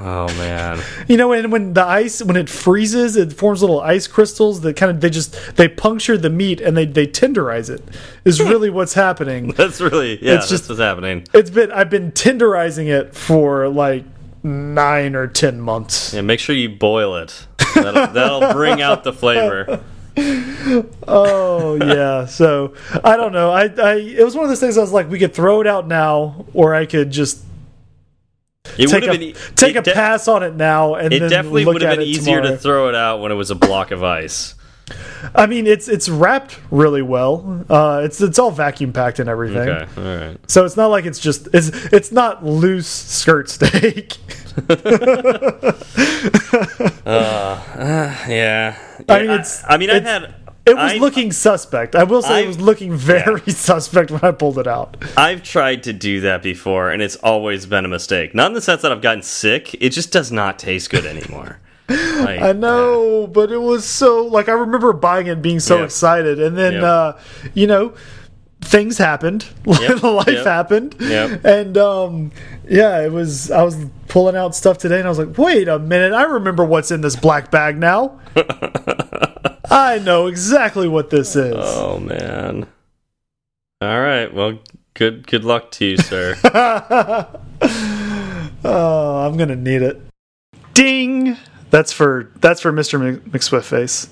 Oh man. You know, and when the ice when it freezes, it forms little ice crystals that kind of they just they puncture the meat and they they tenderize it. Is hmm. really what's happening. (laughs) That's really yeah. It's just- what's happening. It's been I've been tenderizing it for like nine or ten months. Yeah, make sure you boil it. That'll, that'll bring out the flavor. (laughs) Oh yeah. So I don't know. I I it was one of those things. I was like, we could throw it out now, or I could just It take would a have been take a pass on it now, and It then definitely would have been easier tomorrow. to throw it out when it was a block of ice. I mean, it's it's wrapped really well. Uh, it's it's all vacuum packed and everything. Okay, all right. So it's not like it's just it's it's not loose skirt steak. (laughs) Yeah. I mean, it's- I mean, I it's- had. It was I- looking suspect. I will say it I've- was looking very (laughs) suspect when I pulled it out. I've tried to do that before, and it's always been a mistake. Not in the sense that I've gotten sick; it just does not taste good anymore. (laughs) Like, I know, but it was so like I remember buying it and being so Yeah. excited, and then Yep. uh, you know things happened, (laughs) Yep. life Yep. happened, Yep. and um, yeah, it was. I was pulling out stuff today, and I was like, wait a minute, I remember what's in this black bag now. I know exactly what this is. Oh man. All right. Well, good good luck to you, sir. (laughs) Oh, I'm gonna need it. Ding. That's for that's for Mr. Mc- McSwift face.